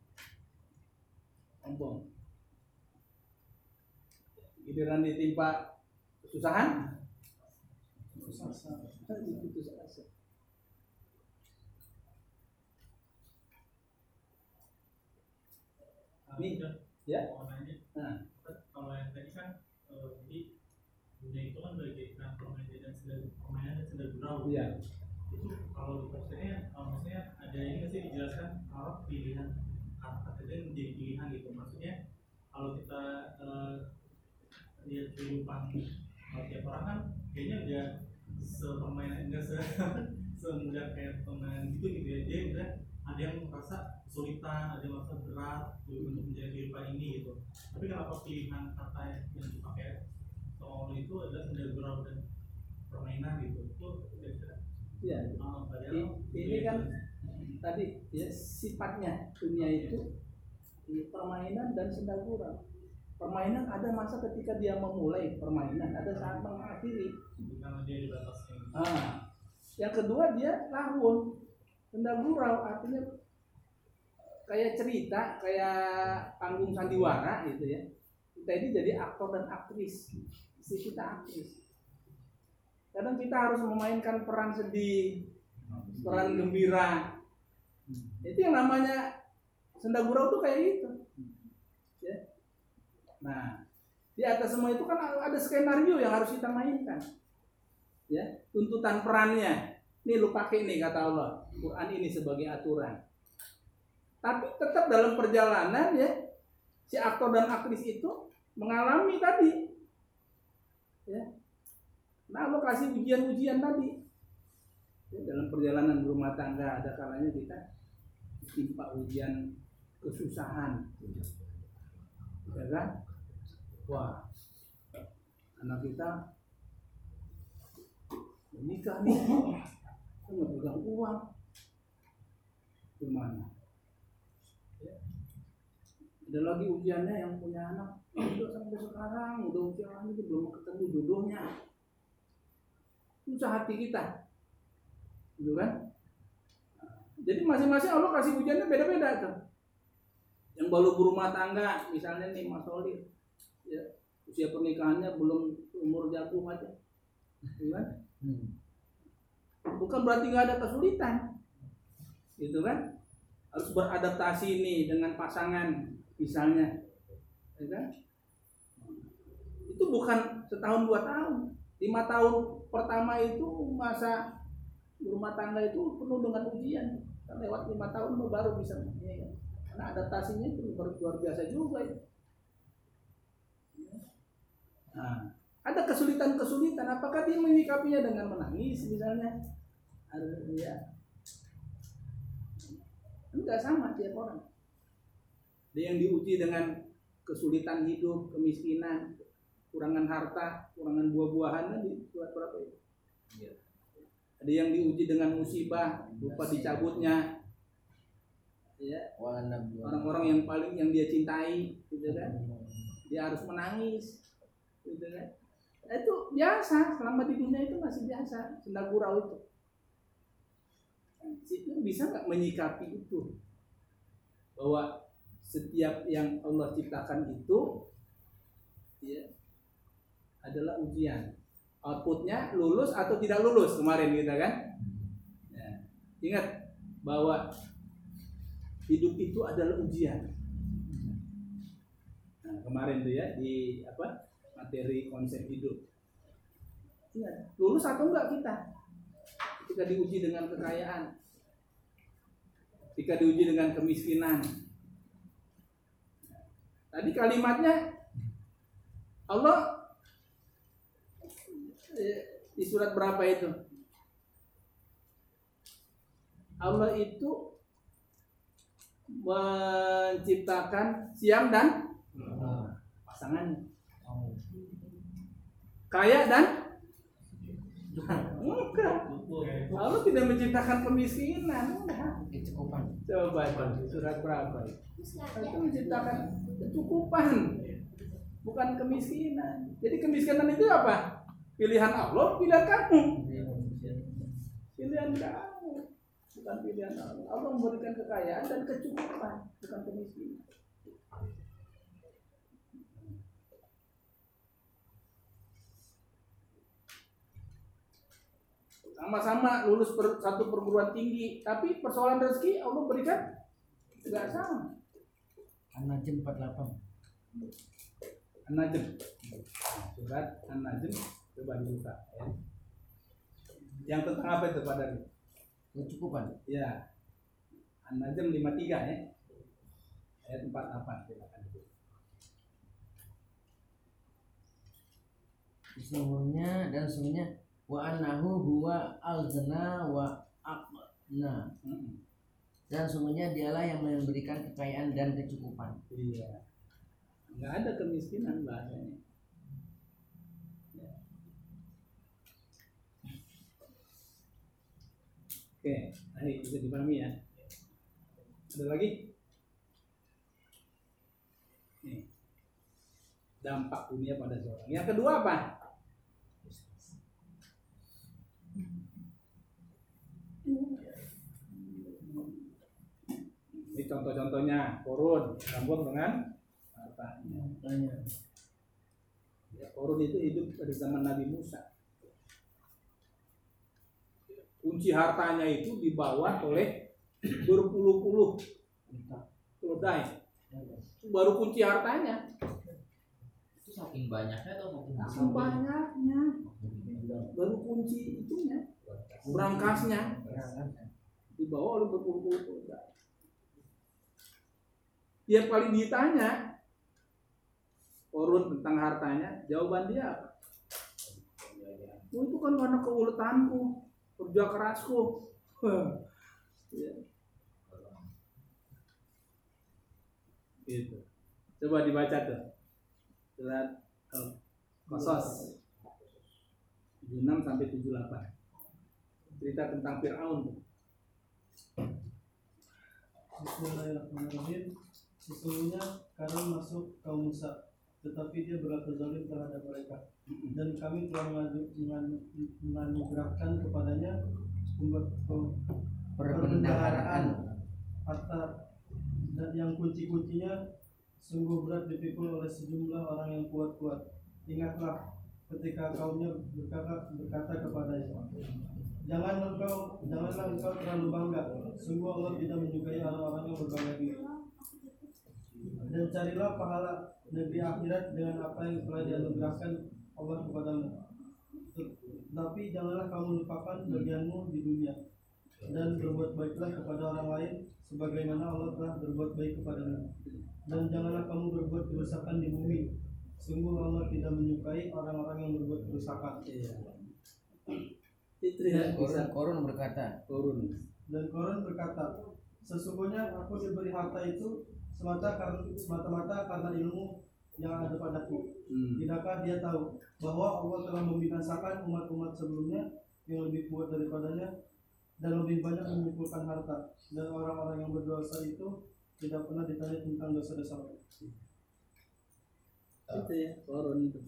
S1: Sombong. Giliran ditimpa kesusahan,
S6: putus asa.
S1: Nih, ya. Nah,
S7: kalau yang tadi kan, eh, jadi dunia itu kan bagaikan permainan dan sedang permainan dan sedang gurau.
S1: iya.
S7: Itu kalau di kalau maksudnya ada ini nggak sih dijelaskan kalau pilihan kata-kata menjadi pilihan gitu. Maksudnya kalau kita eh, lihat kehidupan. Kalau tiap orang kan kayaknya udah sepermainan enggak se *laughs* semudah kayak permainan gitu gitu ya. Dia udah ada yang merasa kesulitan ada yang merasa berat gitu, untuk menjalani kehidupan ini gitu. Tapi kenapa pilihan kata yang dipakai soal itu adalah sendal gurau dan permainan gitu? Itu kira-kira
S1: Iya.
S7: ah, padahal
S1: I- ini kan tadi ya sifatnya dunia itu permainan dan sendal gurau. Permainan ada masa ketika dia memulai permainan, ada saat mengakhiri.
S7: karena dia dibatasi
S1: Ah, yang kedua dia lahun. Sendal gurau artinya kayak cerita, kayak panggung sandiwara gitu ya. Kita ini jadi aktor dan aktris. Istri kita aktris. Kadang kita harus memainkan peran sedih, peran gembira. Itu yang namanya senda gurau tuh kayak gitu. Nah, di atas semua itu kan ada skenario yang harus kita mainkan. Ya, tuntutan perannya. Nih lu pakai nih kata Allah. Quran ini sebagai aturan. Tapi tetap dalam perjalanan ya si aktor dan aktris itu mengalami tadi. Ya. Nah, lo kasih ujian-ujian tadi. Ya, dalam perjalanan berumah tangga ada kalanya kita ditimpa ujian kesusahan. Ya kan? Wah, anak kita menikah nih, kita nggak pegang uang. Gimana? Ada lagi ujiannya yang punya anak, udah sampai sekarang, udah usia lagi belum ketemu jodohnya. Susah hati kita. Gitu kan? Jadi masing-masing Allah kasih ujiannya beda-beda tuh. Yang baru berumah tangga misalnya nih Mas Oli ya usia pernikahannya belum umur jagung aja. Gitu kan bukan berarti nggak ada kesulitan. Gitu kan? Harus beradaptasi nih dengan pasangan misalnya. Ya kan? Itu bukan setahun dua tahun. Lima tahun pertama itu masa rumah tangga itu penuh dengan ujian. Kan lewat lima tahun baru bisa. Ya, karena adaptasinya itu luar biasa juga. ya. Nah, ada kesulitan-kesulitan. Apakah dia menyikapinya dengan menangis misalnya? Ada ya. Enggak sama tiap orang. Ada yang diuji dengan kesulitan hidup kemiskinan kurangan harta, kurangan buah-buahan kan? Di surat berapa itu?
S5: Iya.
S1: Ada yang diuji dengan musibah, lupa dicabutnya. Ya, orang-orang yang paling yang dia cintai, gitu kan? Dia harus menangis, gitu kan? Itu biasa, selama di dunia itu masih biasa, senda gurau itu. Bisa nggak menyikapi itu? Bahwa setiap yang Allah ciptakan itu, ya, adalah ujian. Outputnya lulus atau tidak lulus kemarin kita kan. Ya. Ingat bahwa hidup itu adalah ujian. Nah, kemarin tuh ya di apa materi konsep hidup. Ingat, lulus atau enggak kita? Ketika diuji dengan kekayaan, ketika diuji dengan kemiskinan. Tadi kalimatnya Allah eh, di surat berapa itu? Allah itu menciptakan siang dan pasangan kaya dan enggak. Allah tidak menciptakan kemiskinan enggak.
S2: Kecukupan.
S1: Coba itu surat berapa? Itu itu menciptakan kecukupan. Bukan kemiskinan. Jadi kemiskinan itu apa? Pilihan Allah pilihan kamu. Pilihan kamu. Bukan pilihan Allah. Allah memberikan kekayaan dan kecukupan bukan kemiskinan sama-sama lulus per, satu perguruan tinggi. Tapi persoalan rezeki Allah berikan nggak sama.
S2: An-Najm 48
S1: An-Najm surat An-Najm coba dibuka ya. yang tentang apa itu Pak Dari?
S2: kecukupan.
S1: Ya. An-Najm 53 ya. Ayat 48 silakan.
S2: Sesungguhnya dan sesungguhnya wa annahu huwa al-ghina wa aqna
S1: Mm-mm.
S2: dan sesungguhnya dialah yang memberikan kekayaan dan kecukupan
S1: iya nggak ada kemiskinan bahasanya Ya. Oke, baik bisa dipahami ya. Ada lagi? Nih. Dampak dunia pada seorang. Yang kedua apa? Ini contoh-contohnya korun, sambung dengan hartanya. Ya, korun itu hidup pada zaman Nabi Musa. Kunci hartanya itu dibawa oleh berpuluh-puluh keledai. Itu baru kunci hartanya.
S5: Itu saking banyaknya atau makin
S1: Saking banyaknya. Baru kunci itunya, berangkasnya dibawa oleh berpuluh-puluh keledai. Tiap kali ditanya korun tentang hartanya, jawaban dia apa? Oh, itu kan karena keuletanku, kerja kerasku. *laughs* Ya. Gitu. Coba dibaca tuh. Surat Al-Qasas 76 sampai 78. Cerita tentang Firaun.
S6: Bismillahirrahmanirrahim. Sesungguhnya Karun masuk kaum Musa, tetapi dia berlaku zalim terhadap mereka. Dan kami telah menganugerahkan kepadanya
S2: perbendaharaan
S6: harta dan yang kunci-kuncinya sungguh berat dipikul oleh sejumlah orang yang kuat-kuat. Ingatlah ketika kaumnya berkata, berkata kepadanya, Jangan engkau, janganlah engkau terlalu bangga. Sungguh Allah tidak menyukai orang-orang yang berbangga diri. Dan carilah pahala negeri akhirat dengan apa yang telah dianugerahkan Allah kepadamu. Tapi janganlah kamu lupakan bagianmu di dunia dan berbuat baiklah kepada orang lain sebagaimana Allah telah berbuat baik kepadamu. Dan janganlah kamu berbuat kerusakan di bumi. Sungguh Allah tidak menyukai orang-orang yang berbuat kerusakan.
S1: Iya. Itu ya bisa
S2: korun korun berkata
S1: turun.
S6: Dan Koran berkata, sesungguhnya aku diberi harta itu semata karena semata-mata karena ilmu yang ada padaku.
S1: Hmm.
S6: Tidakkah dia tahu bahwa Allah telah membinasakan umat-umat sebelumnya yang lebih kuat daripadanya dan lebih banyak mengumpulkan harta dan orang-orang yang berdosa itu tidak pernah ditanya tentang dosa-dosa mereka.
S1: Itu ya turun itu.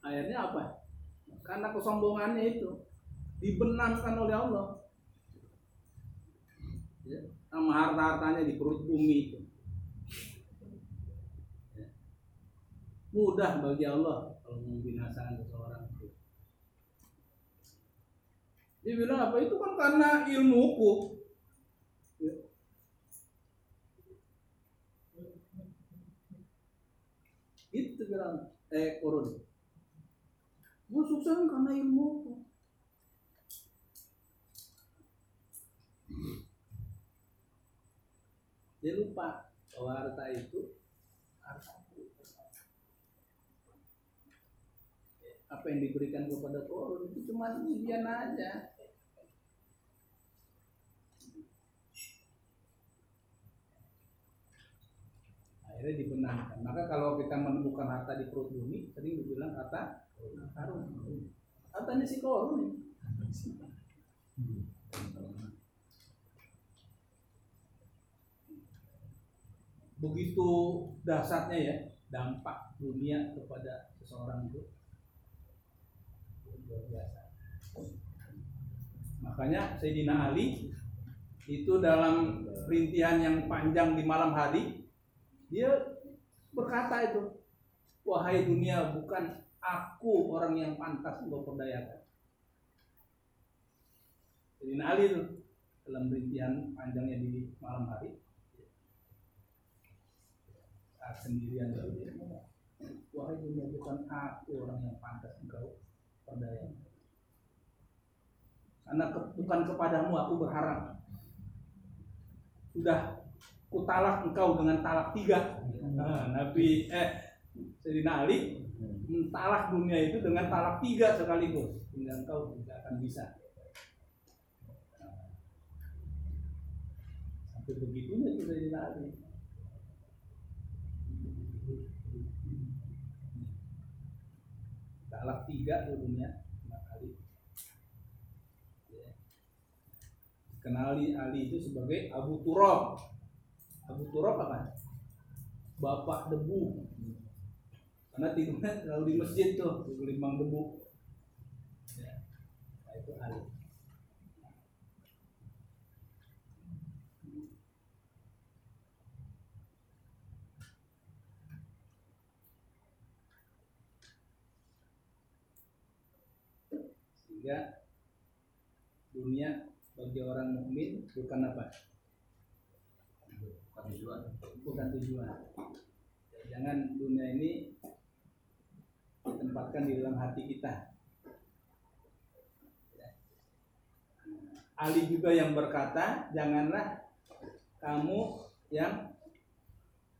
S1: Akhirnya apa? Karena kesombongannya itu dibenamkan oleh Allah. Ya, sama harta-hartanya di perut bumi itu. Ya. mudah bagi Allah kalau membinasakan seseorang itu. Dia bilang apa itu kan karena ilmuku. Ya. Itu bilang eh korun. Gue sukses kan karena ilmuku. Dia lupa bahwa harta itu harta apa yang diberikan kepada korun itu cuma ujian aja. Akhirnya dibenarkan. Maka kalau kita menemukan harta di perut bumi, tadi dibilang harta karun. Hartanya si korun. Begitu dasarnya ya dampak dunia kepada seseorang itu luar biasa. Makanya Sayyidina Ali itu dalam rintihan yang panjang di malam hari dia berkata itu wahai dunia bukan aku orang yang pantas engkau perdayakan. Sayyidina Ali itu dalam rintihan panjangnya di malam hari. Saat sendirian dia ngomong, wahai dunia bukan aku orang yang pantas engkau perdayakan. Karena ke, bukan kepadamu aku berharap. Sudah kutalak engkau dengan talak tiga. Nah, Nabi eh Sayyidina Ali mentalak dunia itu dengan talak tiga sekaligus. Hingga engkau tidak akan bisa. Sampai begitunya itu Sayyidina Ali talak tiga tuh dunia kali. Kenali Ali itu sebagai Abu Turab. Abu Turab apa? Bapak debu karena tidurnya selalu di masjid tuh di limbang debu. Ya. nah, itu Ali sehingga dunia bagi orang mukmin bukan apa?
S5: Bukan tujuan.
S1: Bukan tujuan. Jangan dunia ini ditempatkan di dalam hati kita. Ali juga yang berkata janganlah kamu yang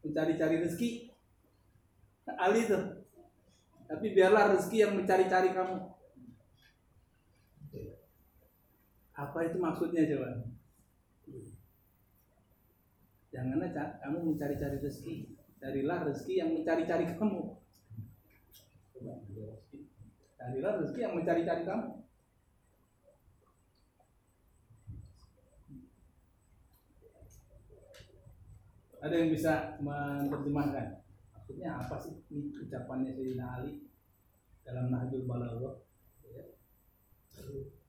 S1: mencari-cari rezeki. Ali tuh. Tapi biarlah rezeki yang mencari-cari kamu. Apa itu maksudnya coba? Janganlah kamu mencari-cari rezeki. Carilah rezeki yang mencari-cari kamu carilah rezeki yang mencari-cari kamu. Ada yang bisa menerjemahkan? Maksudnya apa sih? Ini ucapannya Sayyidina Ali dalam Nahjul Balaghah ya.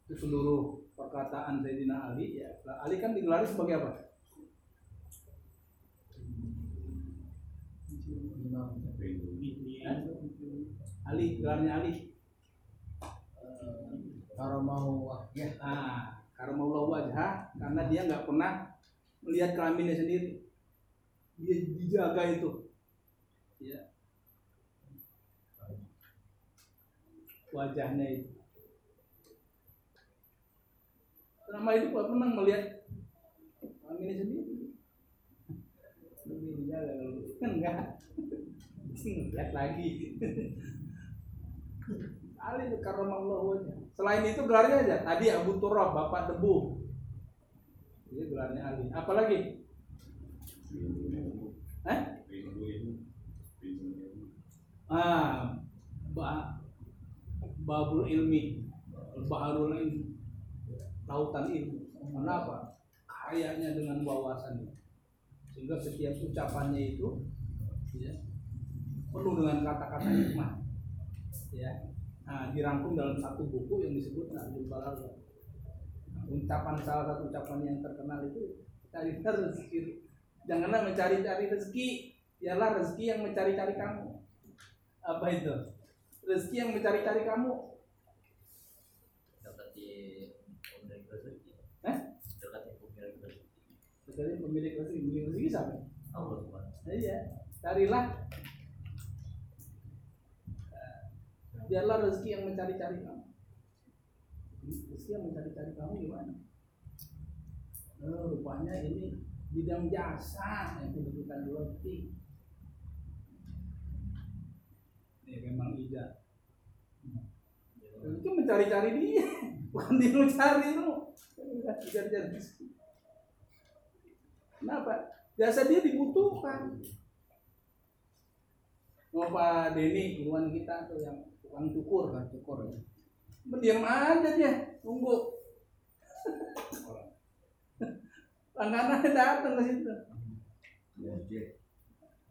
S1: itu seluruh perkataan Sayyidina Ali ya. Ali kan digelari sebagai apa? Hah? Ali gelarnya Ali
S2: wah ya
S1: Nah, wajah karena dia nggak pernah melihat kelaminnya sendiri. Dia dijaga itu. Ya. Wajahnya itu. Selama itu nggak pernah melihat kelaminnya sendiri. Lebih dijaga kan enggak. Lihat *laughs* lagi. *laughs* Ali itu karena wajah. Selain itu gelarnya aja. Tadi Abu Turab, Bapak Debu. Ini gelarnya Ali. Apalagi? Eh? Ah, ba Babul ilmi, Baharul ilmi, lautan ilmu. Kenapa? Kayaknya dengan wawasan sehingga setiap ucapannya itu ya, penuh dengan kata-kata hikmah. Ya, nah, dirangkum dalam satu buku yang disebut Nahjul Balaghah. Nah, ucapan salah satu ucapan yang terkenal itu cari rezeki. Janganlah mencari-cari rezeki, biarlah rezeki yang mencari-cari kamu. Apa itu? Rezeki yang mencari-cari kamu.
S5: Berarti pemilik rezeki.
S1: Eh?
S5: Pemilik rezeki.
S1: Jadi pemilik rezeki, pemilik rezeki siapa?
S5: Allah
S1: iya, carilah. Nah, Biarlah rezeki yang mencari-cari kamu. Rezeki yang mencari-cari kamu gimana? Oh, rupanya ini bidang jasa yang dibutuhkan roti. Ini memang ija. Itu mencari-cari dia, *laughs* bukan dia mencari lu. Cari-cari rezeki. Kenapa? Jasa dia dibutuhkan. Mau Pak Denny, kita tuh yang tukang cukur kan cukur ya. Mendiam aja dia, tunggu. *laughs* Langganannya datang ke situ.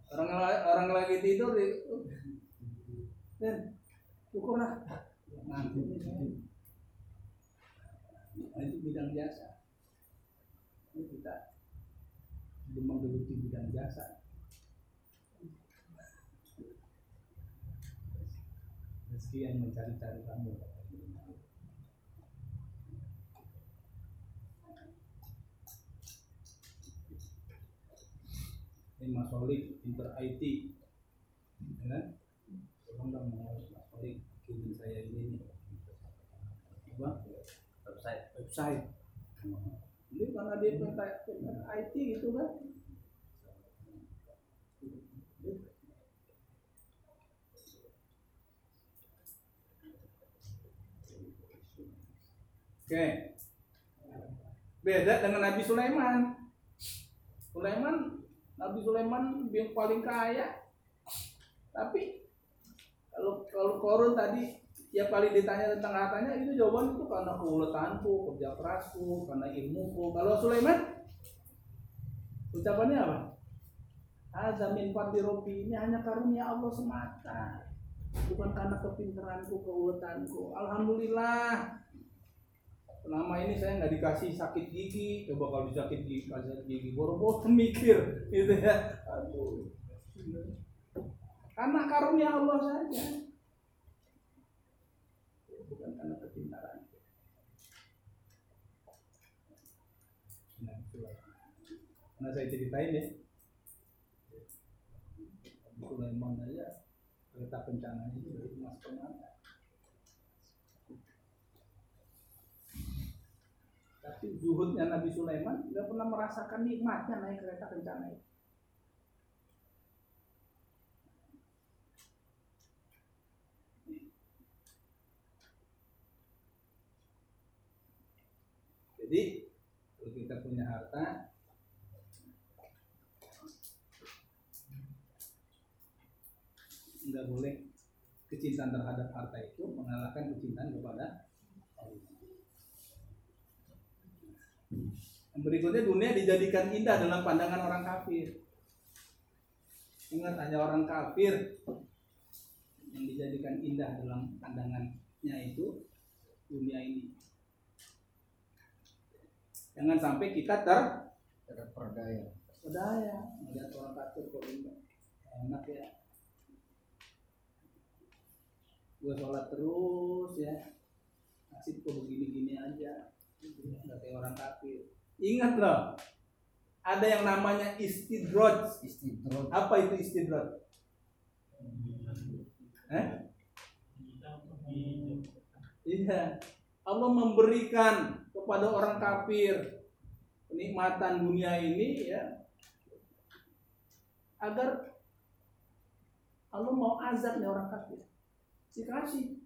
S1: Orang orang lagi tidur di Dan cukur lah. Nanti Nah, itu bidang jasa. Ini kita menggeluti bidang jasa. Rezeki yang mencari-cari kamu. Ini Mas Solik Inter IT, ya kan? Tolong dong Mas Solik kirim saya ini nih. Apa?
S5: website.
S1: website. Ini karena dia pengen pengen IT gitu kan. Oke. Beda dengan Nabi Sulaiman. Sulaiman, Nabi Sulaiman yang paling kaya. Tapi kalau kalau korun tadi ya paling ditanya tentang hartanya itu jawaban itu karena keuletanku, kerja kerasku, karena ilmuku. Kalau Sulaiman ucapannya apa? Hadza min fadli Rabbi. Ini hanya karunia Allah semata. Bukan karena kepintaranku, keuletanku. Alhamdulillah. Selama ini saya nggak dikasih sakit gigi. Coba kalau sakit gigi, kasih gigi boro-boro mikir gitu ya. Aduh. Karena karunia Allah saja bukan karena kepintaran. Nah. Karena saya ceritain ya, Sulaiman aja kereta kencananya itu dari emas permata. Zuhudnya Nabi Sulaiman nggak pernah merasakan nikmatnya naik kereta kencana itu. Jadi kalau kita punya harta nggak boleh kecintaan terhadap harta itu mengalahkan kecintaan kepada Allah. Yang berikutnya dunia dijadikan indah dalam pandangan orang kafir. Ingat hanya orang kafir yang dijadikan indah dalam pandangannya itu dunia ini. Jangan sampai kita ter
S2: terperdaya
S1: Berdaya, melihat orang kafir kok indah. Enak ya. Gue sholat terus ya. Nasib kok begini-gini aja. Nggak kayak orang kafir. Ingat loh, ada yang namanya istidroj.
S2: istidrot
S1: Apa itu istidroj? Eh? Iya. Allah memberikan kepada orang kafir kenikmatan dunia ini ya agar Allah mau azab nih orang kafir. Dikasih.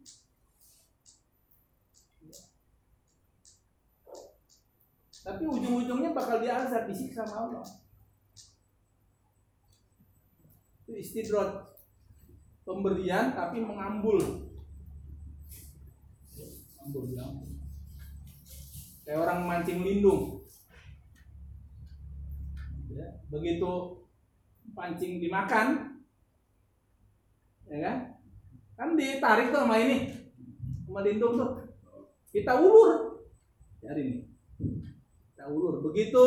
S1: Tapi ujung-ujungnya bakal diazab, disiksa sama Allah. Itu istidrot. Pemberian tapi mengambul. Ambul, diambul. Kayak orang mancing lindung. Ya, begitu pancing dimakan, ya kan? Kan ditarik tuh sama ini, sama lindung tuh. Kita ulur, cari nih. Kita ulur. Begitu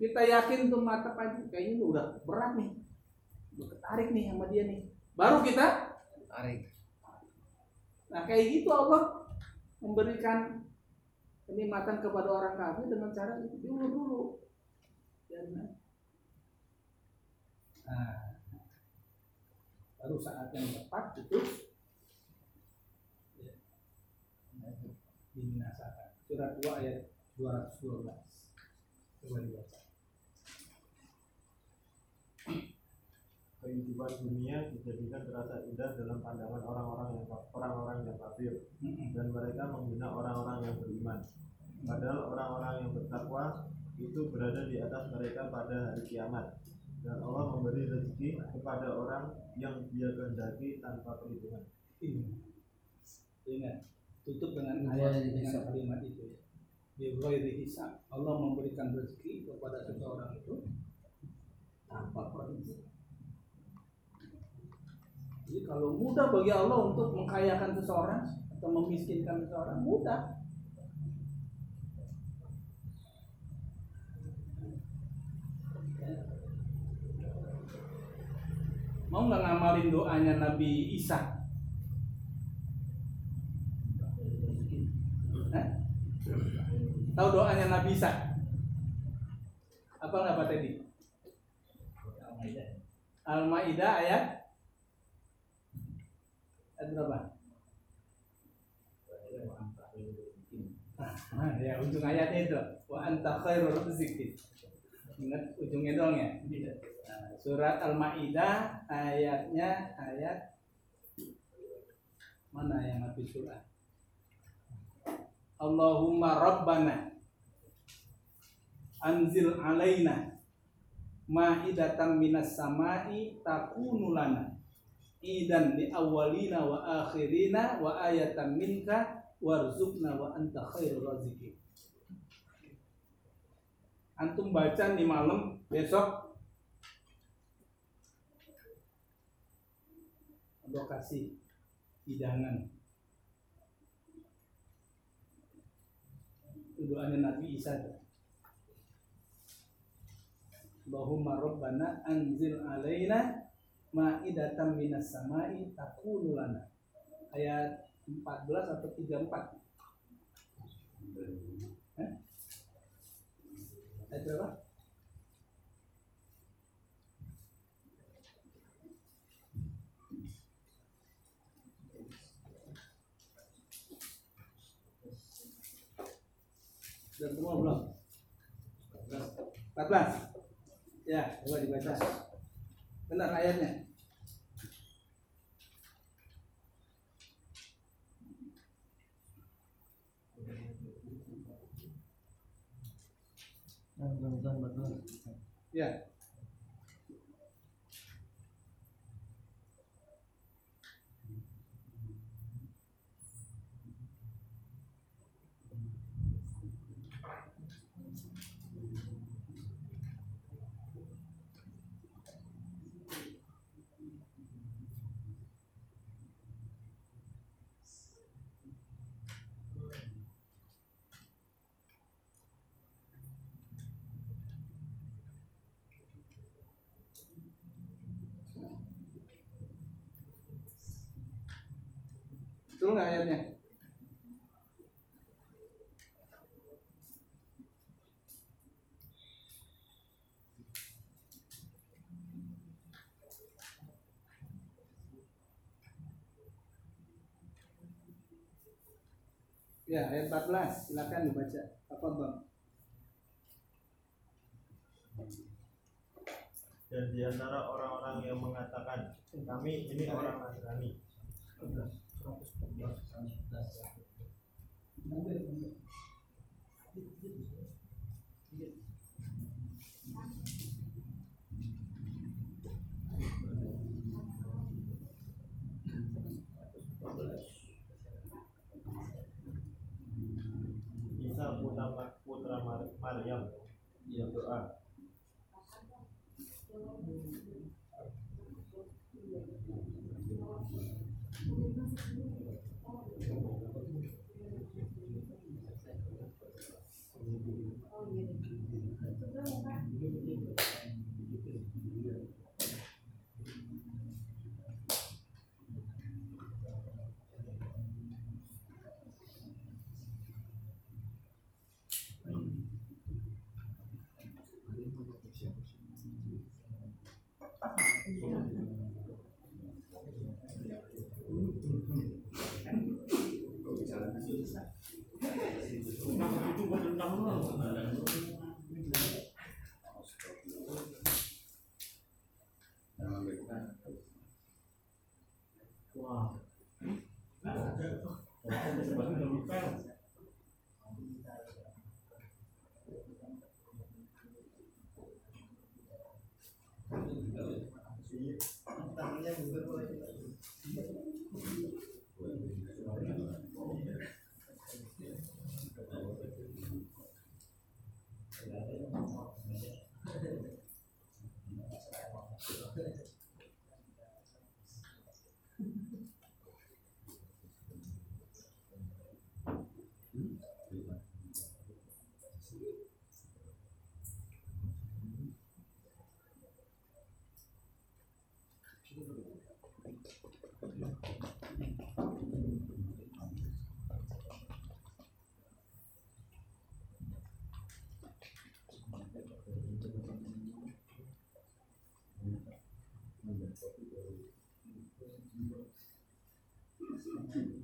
S1: kita yakin tuh mata pancing kayaknya udah berat nih, udah ketarik nih sama dia nih. Baru kita
S2: Tarik.
S1: Nah kayak gitu Allah memberikan kenikmatan kepada orang kafir dengan cara itu diulur dulu. Dan, nah, baru saat yang tepat itu ya. Surat 2 ayat 212. Coba dibaca.
S4: kehidupan dunia dijadikan terasa indah dalam pandangan orang-orang yang orang-orang yang kafir dan mereka menghina orang-orang yang beriman. Padahal orang-orang yang bertakwa itu berada di atas mereka pada hari kiamat. Dan Allah memberi rezeki kepada orang yang dia kehendaki tanpa perhitungan.
S1: Ini. Ingat, tutup dengan ayat kalimat itu ya. Hisab. Allah memberikan rezeki kepada seseorang itu tanpa perhitungan. Jadi kalau mudah bagi Allah untuk mengkayakan seseorang atau memiskinkan seseorang mudah. Mau nggak ngamalin doanya Nabi Isa? Hah? Tahu doanya Nabi Isa? Apa nggak Pak Teddy? Al-Maidah ayat ayat berapa? Ah, ya ujung ayatnya itu wa anta khairur. Ingat ujungnya dong ya. Nah, surat Al-Maidah ayatnya ayat mana yang habis surat? Allahumma rabbana. Anzil alaina ma'idatan minas sama'i takunu lana. Idan li awwalina wa akhirina wa ayatan minka warzuqna wa anta khairur raziqin. Antum baca di malam besok. Allah kasih hidangan itu doanya Nabi Isa. Allahumma rabbana anzil alaina ma'idatan minas sama'i takunu lana. Ayat 14 atau 34. Hah? Ayat berapa? Semua belum? 14. Ya, coba dibaca. Benar ayatnya. Ya. Nggak ayatnya? Ya, ayat 14. Silakan dibaca. Apa bang?
S4: Dan di antara orang-orang yang mengatakan kami ini orang Nasrani Isa putra putra Mar- Maryam. Yang doa tangannya boleh
S3: Amen.